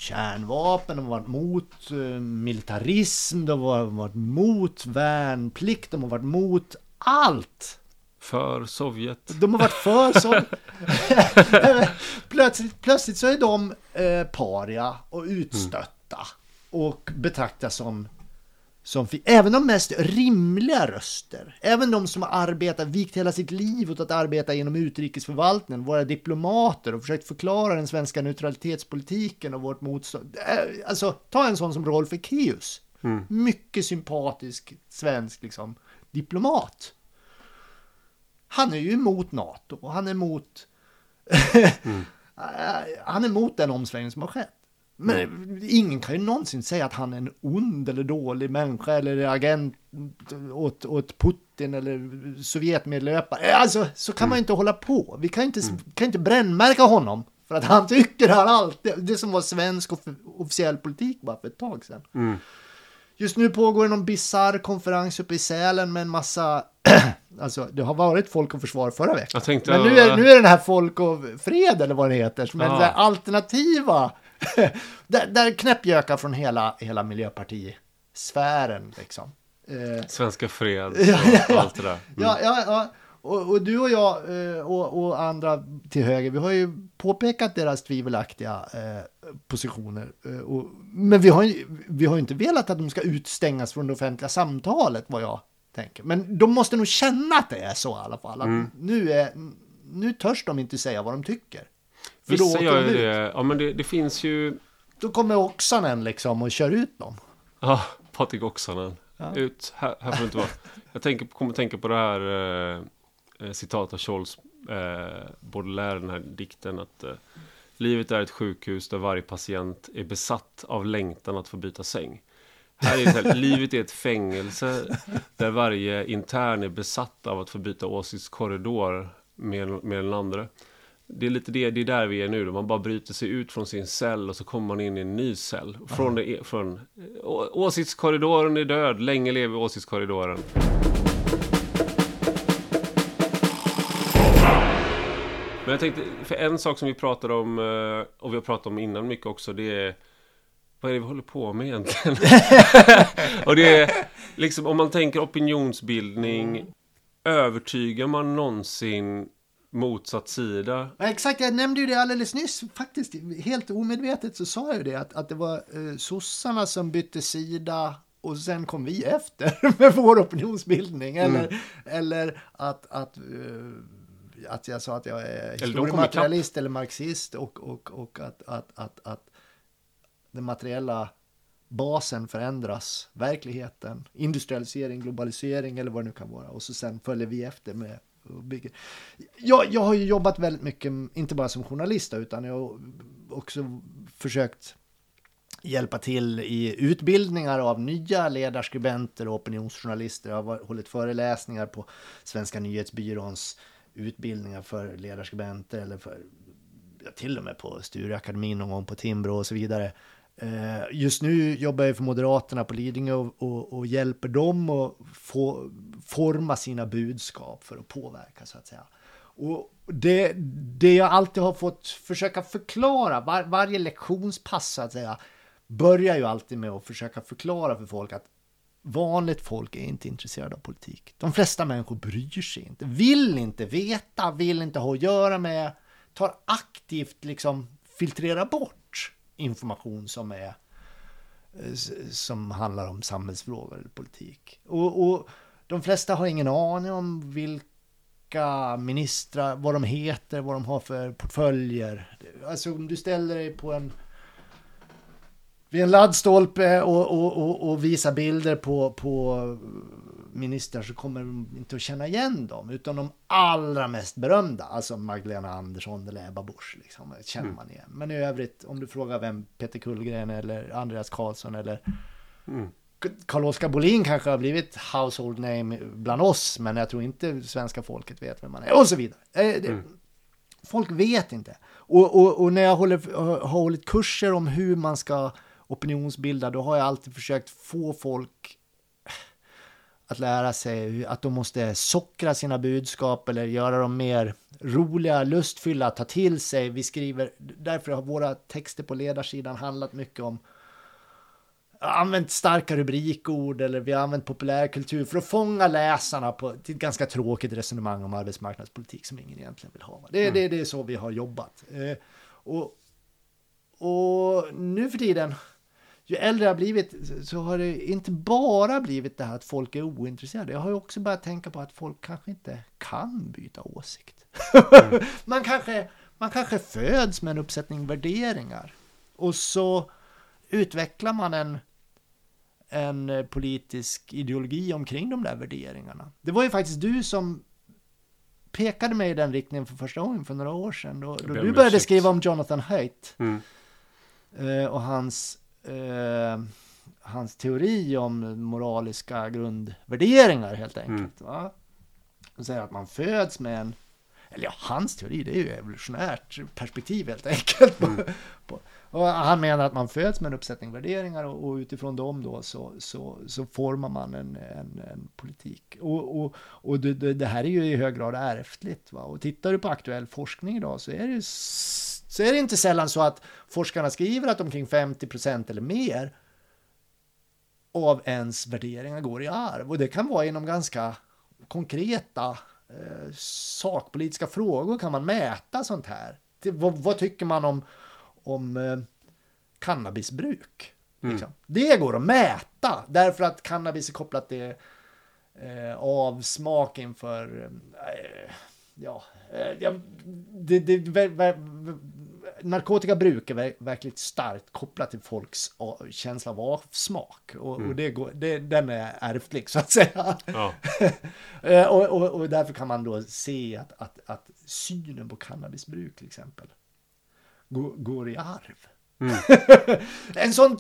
kärnvapen, de har varit mot eh, militarism, de har varit mot värnplikt, de har varit mot allt. För Sovjet. De har varit för [LAUGHS] så. [LAUGHS] plötsligt, plötsligt så är de eh, paria och utstötta. Och betraktas som, som fi- även de mest rimliga röster. Även de som har arbetat, vikt hela sitt liv åt att arbeta inom utrikesförvaltningen, våra diplomater och försökt förklara den svenska neutralitetspolitiken och vårt motstånd. Alltså, ta en sån som Rolf Ekéus. Mycket sympatisk svensk liksom, diplomat han är ju emot NATO och han är emot [LAUGHS] han är emot den omsvängning som har skett. Men ingen kan ju någonsin säga att han är en ond eller dålig människa eller agent åt, åt Putin eller Sovjetmedlöpare. Alltså, så kan man ju inte hålla på. Vi kan inte, kan inte brännmärka honom för att han [LAUGHS] tycker han alltid, det som var svensk off officiell politik bara för ett tag sedan. Just nu pågår någon bizarr konferens uppe i Sälen med en massa, [CLEARS THROAT] alltså det har varit Folk och Försvar förra veckan. Tänkte, Men nu är, nu är den här Folk och Fred eller vad det heter, som är Ja. alternativa, [LAUGHS] där, där knäppjökar från hela, hela miljöpartisfären liksom. Eh, Svenska fred [LAUGHS] Ja, ja, och ja. allt det där. Mm. Ja, ja, ja. Och, och du och jag eh, och, och andra till höger, vi har ju påpekat deras tvivelaktiga eh, positioner. Eh, och, men vi har, ju, vi har inte velat att de ska utstängas från det offentliga samtalet, vad jag tänker. Men de måste nog känna att det är så i alla fall. Mm. nu, är, nu törs de inte säga vad de tycker. För då Vissa åker gör ju det. Ja, men det, det finns ju... Då kommer Oksanen liksom och kör ut dem. Ja, Patrik Oksanen. Ja. Ut, här, här får du inte vara. Jag tänker, kommer att tänka på det här eh, eh, citatet av Scholz, eh, Baudelaire, den här dikten att eh, livet är ett sjukhus där varje patient är besatt av längtan att få byta säng. Här är det här, livet är ett fängelse där varje intern är besatt av att få byta åsiktskorridor med, med den andra. Det är lite det, det är där vi är nu. Då. Man bara bryter sig ut från sin cell och så kommer man in i en ny cell. Från, det, från å, åsiktskorridoren är död, länge lever åsiktskorridoren. Men jag tänkte, för en sak som vi pratade om, eh, och vi har pratat om innan mycket också, det är vad är det vi håller på med egentligen? [LAUGHS] och det är liksom, om man tänker opinionsbildning, övertygar man någonsin motsatt sida? Ja, exakt, jag nämnde ju det alldeles nyss faktiskt. Helt omedvetet så sa jag ju det att, att det var eh, sossarna som bytte sida och sen kom vi efter [LAUGHS] med vår opinionsbildning. Eller, eller att, att, eh, att jag sa att jag är historiematerialist eller marxist och, och, och att, att, att, att den materiella basen förändras, verkligheten, industrialisering, globalisering eller vad det nu kan vara. Och så sen följer vi efter med och bygger. Jag, jag har ju jobbat väldigt mycket, inte bara som journalist utan jag har också försökt hjälpa till i utbildningar av nya ledarskribenter och opinionsjournalister. Jag har hållit föreläsningar på Svenska nyhetsbyråns utbildningar för ledarskribenter eller för ja, till och med på Stureakademin någon gång på Timbro och så vidare. Eh, just nu jobbar jag för Moderaterna på Lidingö och, och, och hjälper dem att få forma sina budskap för att påverka så att säga. Och det, det jag alltid har fått försöka förklara, var, varje lektionspass så att säga, börjar ju alltid med att försöka förklara för folk att vanligt folk är inte intresserade av politik. De flesta människor bryr sig inte, vill inte veta, vill inte ha att göra med, tar aktivt liksom filtrera bort information som är eh, som handlar om samhällsfrågor eller politik. Och, och de flesta har ingen aning om vilka ministrar, vad de heter, vad de har för portföljer. Alltså om du ställer dig på en vid en laddstolpe och, och, och, och visar bilder på, på ministrar så kommer de inte att känna igen dem. Utan de allra mest berömda, alltså Magdalena Andersson eller Ebba Busch, liksom, känner man igen. Men i övrigt, om du frågar vem Peter Kullgren eller Andreas Karlsson eller Carl-Oskar Bolin kanske har blivit household name bland oss, men jag tror inte svenska folket vet vem man är. Och så vidare. Eh, det, Folk vet inte. Och, och, och när jag håller, har hållit kurser om hur man ska opinionsbilda, då har jag alltid försökt få folk att lära sig att de måste sockra sina budskap eller göra dem mer roliga, lustfyllda ta till sig. Vi skriver, därför har våra texter på ledarsidan handlat mycket om använt starka rubrikord eller vi har använt populärkultur för att fånga läsarna på ett ganska tråkigt resonemang om arbetsmarknadspolitik som ingen egentligen vill ha. Det, mm. det, det är så vi har jobbat. Eh, och, och nu för tiden ju äldre jag har blivit så har det inte bara blivit det här att folk är ointresserade. Jag har ju också börjat tänka på att folk kanske inte kan byta åsikt. Mm. [LAUGHS] man, kanske, man kanske föds med en uppsättning värderingar och så utvecklar man en, en politisk ideologi omkring de där värderingarna. Det var ju faktiskt du som pekade mig i den riktningen för första gången för några år sedan. Då, då du började skriva om Jonathan Haidt mm. Eh, och hans eh, hans teori om moraliska grundvärderingar helt enkelt. Mm. Va? Och säger att man föds med en, eller ja, hans teori, det är ju evolutionärt perspektiv helt enkelt. Mm. [LAUGHS] på, och han menar att man föds med en uppsättning värderingar och, och utifrån dem då så, så, så formar man en, en, en politik. Och, och, och det, det, här är ju i hög grad ärftligt. Va? Och tittar du på aktuell forskning idag så är det ju så är det inte sällan så att forskarna skriver att omkring 50 procent eller mer av ens värderingar går i arv. Och det kan vara inom ganska konkreta eh, sakpolitiska frågor kan man mäta sånt här. Vad, vad tycker man om, om eh, cannabisbruk? Mm. Liksom. Det går att mäta därför att cannabis är kopplat till eh, avsmak inför eh, ja, eh, det, det, det, narkotikabruk är verkligen starkt kopplat till folks känsla av avsmak. Och, mm. och det går, det, den är ärftlig så att säga. Ja. [LAUGHS] Eh, och, och, och, därför kan man då se att, att, att synen på cannabisbruk till exempel går, går i arv. Mm. [LAUGHS] en sån,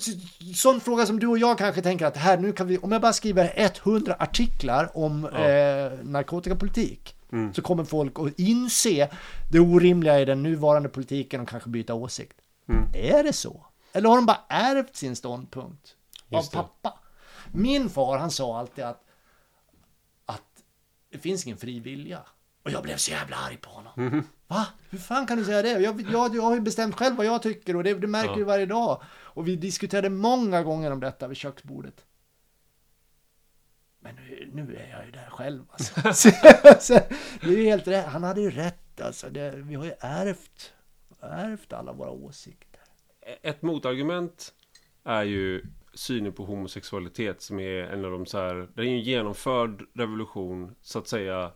sån fråga som du och jag kanske tänker att här nu kan vi, om jag bara skriver 100 artiklar om ja. eh, narkotikapolitik Mm. Så kommer folk att inse det orimliga i den nuvarande politiken och kanske byta åsikt. Mm. Är det så? Eller har de bara ärvt sin ståndpunkt av pappa? Min far han sa alltid att, att det finns ingen fri vilja. Och jag blev så jävla arg på honom. Mm. Va? Hur fan kan du säga det? Jag, jag, jag har ju bestämt själv vad jag tycker och det, det märker ja. du varje dag. Och vi diskuterade många gånger om detta vid köksbordet. Men nu, nu är jag ju där själv [LAUGHS] alltså. så, det är helt rätt. Han hade ju rätt alltså. Det, vi har ju ärvt, ärvt alla våra åsikter. Ett motargument är ju synen på homosexualitet som är en av de så här, det är en genomförd revolution så att säga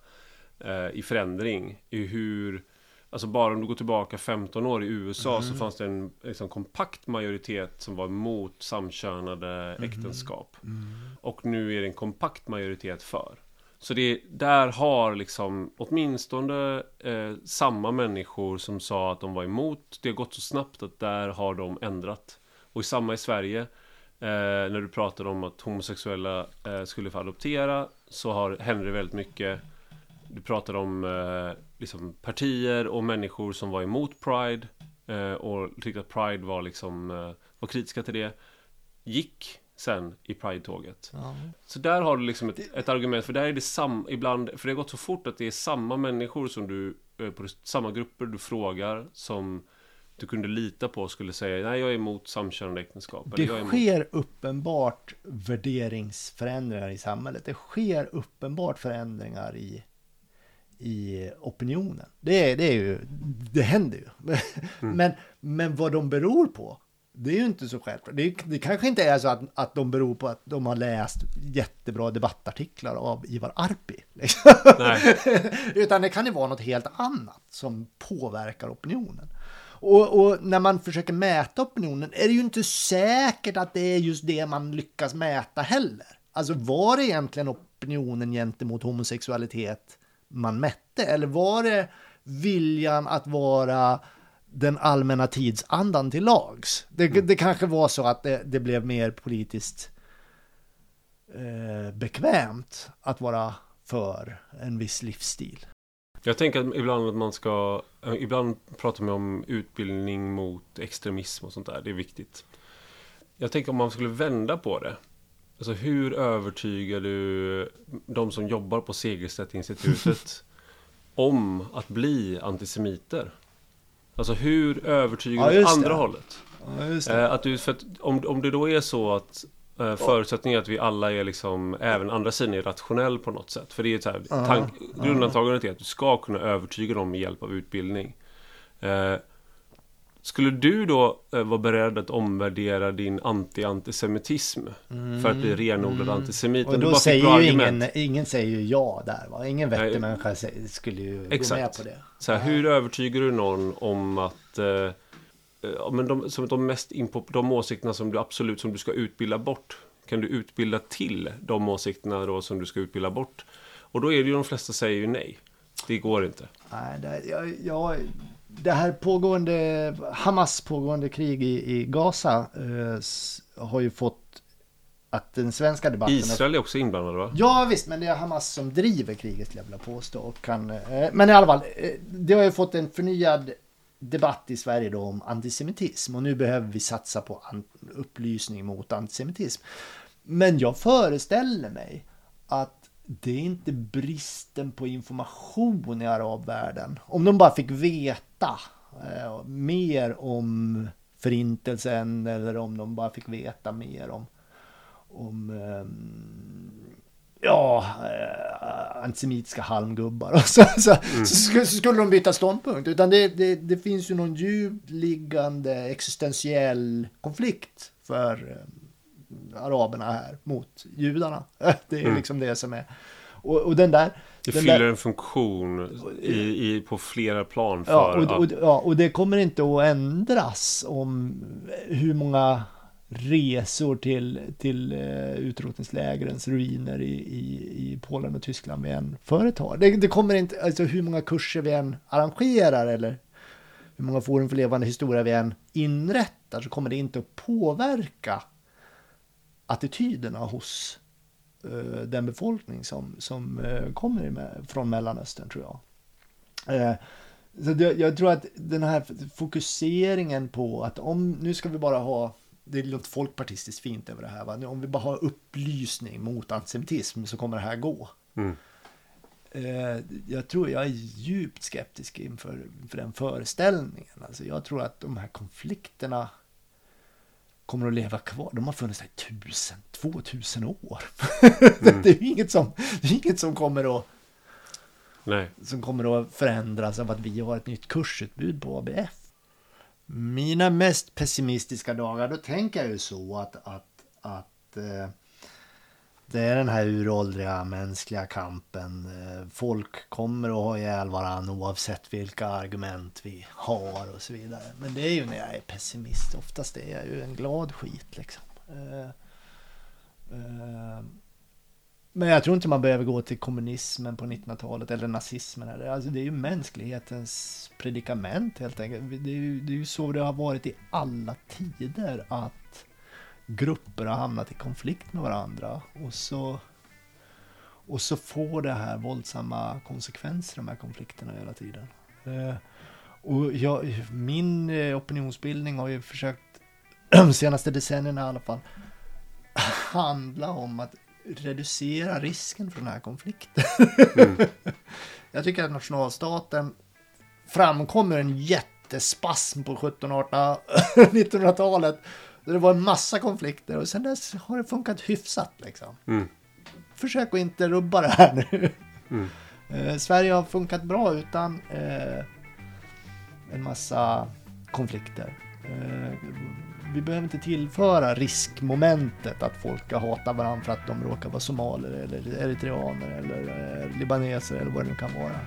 eh, i förändring i hur Alltså bara om du går tillbaka 15 år i USA mm. så fanns det en liksom, kompakt majoritet som var emot samkönade mm. äktenskap. Mm. Och nu är det en kompakt majoritet för. Så det, där har liksom åtminstone eh, samma människor som sa att de var emot. Det har gått så snabbt att där har de ändrat. Och samma i Sverige. Eh, när du pratar om att homosexuella eh, skulle få adoptera så har, händer det väldigt mycket. Du pratar om eh, liksom partier och människor som var emot Pride eh, och tyckte att Pride var liksom eh, var kritiska till det. Gick sen i Pride-tåget. Ja. Så där har du liksom ett, ett, argument, för där är det sam, ibland, för det har gått så fort att det är samma människor som du, eh, på samma grupper du frågar som du kunde lita på skulle säga nej jag är emot samkönade äktenskap. Det sker uppenbart värderingsförändringar i samhället. Det sker uppenbart förändringar i i opinionen. Det, det, är ju, det händer ju. [LAUGHS] Mm. Men, men vad de beror på, det är ju inte så självklart. Det, det kanske inte är så att, att de beror på att de har läst jättebra debattartiklar av Ivar Arpi. Liksom. [LAUGHS] Utan det kan ju vara något helt annat som påverkar opinionen. Och, och, när man försöker mäta opinionen är det ju inte säkert att det är just det man lyckas mäta heller. Alltså var det egentligen opinionen gentemot homosexualitet man mätte? Eller var det viljan att vara den allmänna tidsandan till lags? Det, mm. det kanske var så att det, det blev mer politiskt eh, bekvämt att vara för en viss livsstil. Jag tänker att ibland att man ska, ibland pratar man om utbildning mot extremism och sånt där, det är viktigt. Jag tänker om man skulle vända på det Alltså hur övertygar du de som jobbar på Segerstedt-institutet [LAUGHS] om att bli antisemiter? Alltså hur övertygar Ja, du andra det. hållet? Ja, Eh, att du, för att om, om det då är så att eh, förutsättningen är att vi alla är liksom, även andra sidan är rationell på något sätt. För det är så här, tank, grundantagandet är att du ska kunna övertyga dem med hjälp av utbildning. Eh, skulle du då eh, vara beredd att omvärdera din anti-antisemitism för att bli renodlad antisemit? Om Och då säger ju ingen, ingen säger ju ja där va? Ingen vettig Nej. människa skulle ju gå med Exakt. på det. Så här, hur övertygar du någon om att eh, eh, men de, som de mest impop- de åsikterna som du absolut som du ska utbilda bort kan du utbilda till de åsikterna då som du ska utbilda bort? Och då är det ju de flesta säger ju nej. Det går inte. Nej, det, jag, jag, det här pågående, Hamas pågående krig i, i Gaza eh, har ju fått att den svenska debatten... Israel är också inblandad va? Ja visst, men det är Hamas som driver kriget skulle jag vilja påstå. Och kan, eh, men i alla fall, eh, det har ju fått en förnyad debatt i Sverige då om antisemitism. Och nu behöver vi satsa på upplysning mot antisemitism. Men jag föreställer mig att det är inte bristen på information i arabvärlden. Om de bara fick veta eh, mer om förintelsen eller om de bara fick veta mer om om ehm, ja, eh, antisemitiska halmgubbar [LAUGHS] och så, så, så, skulle, så skulle de byta ståndpunkt. Utan det, det, det finns ju någon djupt liggande existentiell konflikt för eh, araberna här mot judarna. [LAUGHS] Det är liksom det som är. Och, och den där... Det den fyller där, en funktion i, i, på flera plan för Ja och, och, ja, och det kommer inte att ändras om hur många resor till, till uh, utrotningslägrens ruiner i, i, i Polen och Tyskland vi än företar. Det, det kommer inte, alltså hur många kurser vi än arrangerar eller hur många forum för levande historia vi än inrättar så kommer det inte att påverka attityderna hos eh, den befolkning som, som eh, kommer med, från Mellanöstern tror jag. Eh, så det, jag tror att den här fokuseringen på att om nu ska vi bara ha det är något folkpartistiskt fint över det här. Va? Nu, Om vi bara har upplysning mot antisemitism så kommer det här gå. Mm. Eh, jag tror jag är djupt skeptisk inför, inför den föreställningen. Alltså jag tror att de här konflikterna kommer att leva kvar. De har funnits där i tusen, två tusen år. [LAUGHS] det är inget som, det är inget som kommer att Nej. som kommer att förändras av att vi har ett nytt kursutbud på ABF. Mina mest pessimistiska dagar, då tänker jag ju så att, att, att eh, det är den här uråldriga mänskliga kampen. Eh, folk kommer att ha ihjäl varandra oavsett vilka argument vi har och så vidare. Men det är ju när jag är pessimist. Oftast är jag ju en glad skit liksom. Eh, eh, men jag tror inte man behöver gå till kommunismen på 1900-talet eller nazismen. Alltså det är ju mänsklighetens predikament helt enkelt. Det är, ju, det är ju så det har varit i alla tider att grupper har hamnat i konflikt med varandra. Och så, och så får det här våldsamma konsekvenser, de här konflikterna hela tiden. Eh, och jag, min eh, opinionsbildning har ju försökt, de [CLEARS THROAT] senaste decennierna i alla fall, [CLEARS THROAT] handla om att reducera risken för den här konflikten. [LAUGHS] Jag tycker att nationalstaten framkommer en jättespasm på 1700 1900-talet. [LAUGHS] Där det var en massa konflikter och sen dess har det funkat hyfsat liksom. Mm. Försök att inte rubba det här nu. Mm. Eh, Sverige har funkat bra utan eh, en massa konflikter. Eh, vi behöver inte tillföra riskmomentet att folk ska hata varandra för att de råkar vara somalier eller eritreaner eller eh, libaneser eller vad det nu kan vara.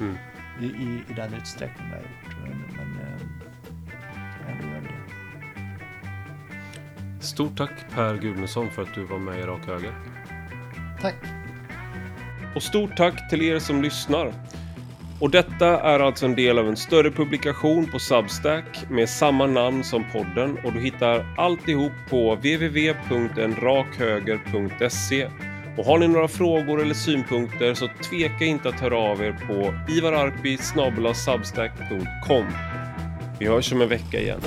Mm. I, i, i den utsträckning det har gjort. Men, men eh, ändå gör vi det. Stort tack Per Gudmundsson för att du var med i Rak Höger. Tack! Och stort tack till er som lyssnar. Och detta är alltså en del av en större publikation på Substack med samma namn som podden och du hittar alltihop på www.enrakhöger.se. Och har ni några frågor eller synpunkter så tveka inte att höra av er på ivararpi substack.com. Vi hörs om en vecka igen.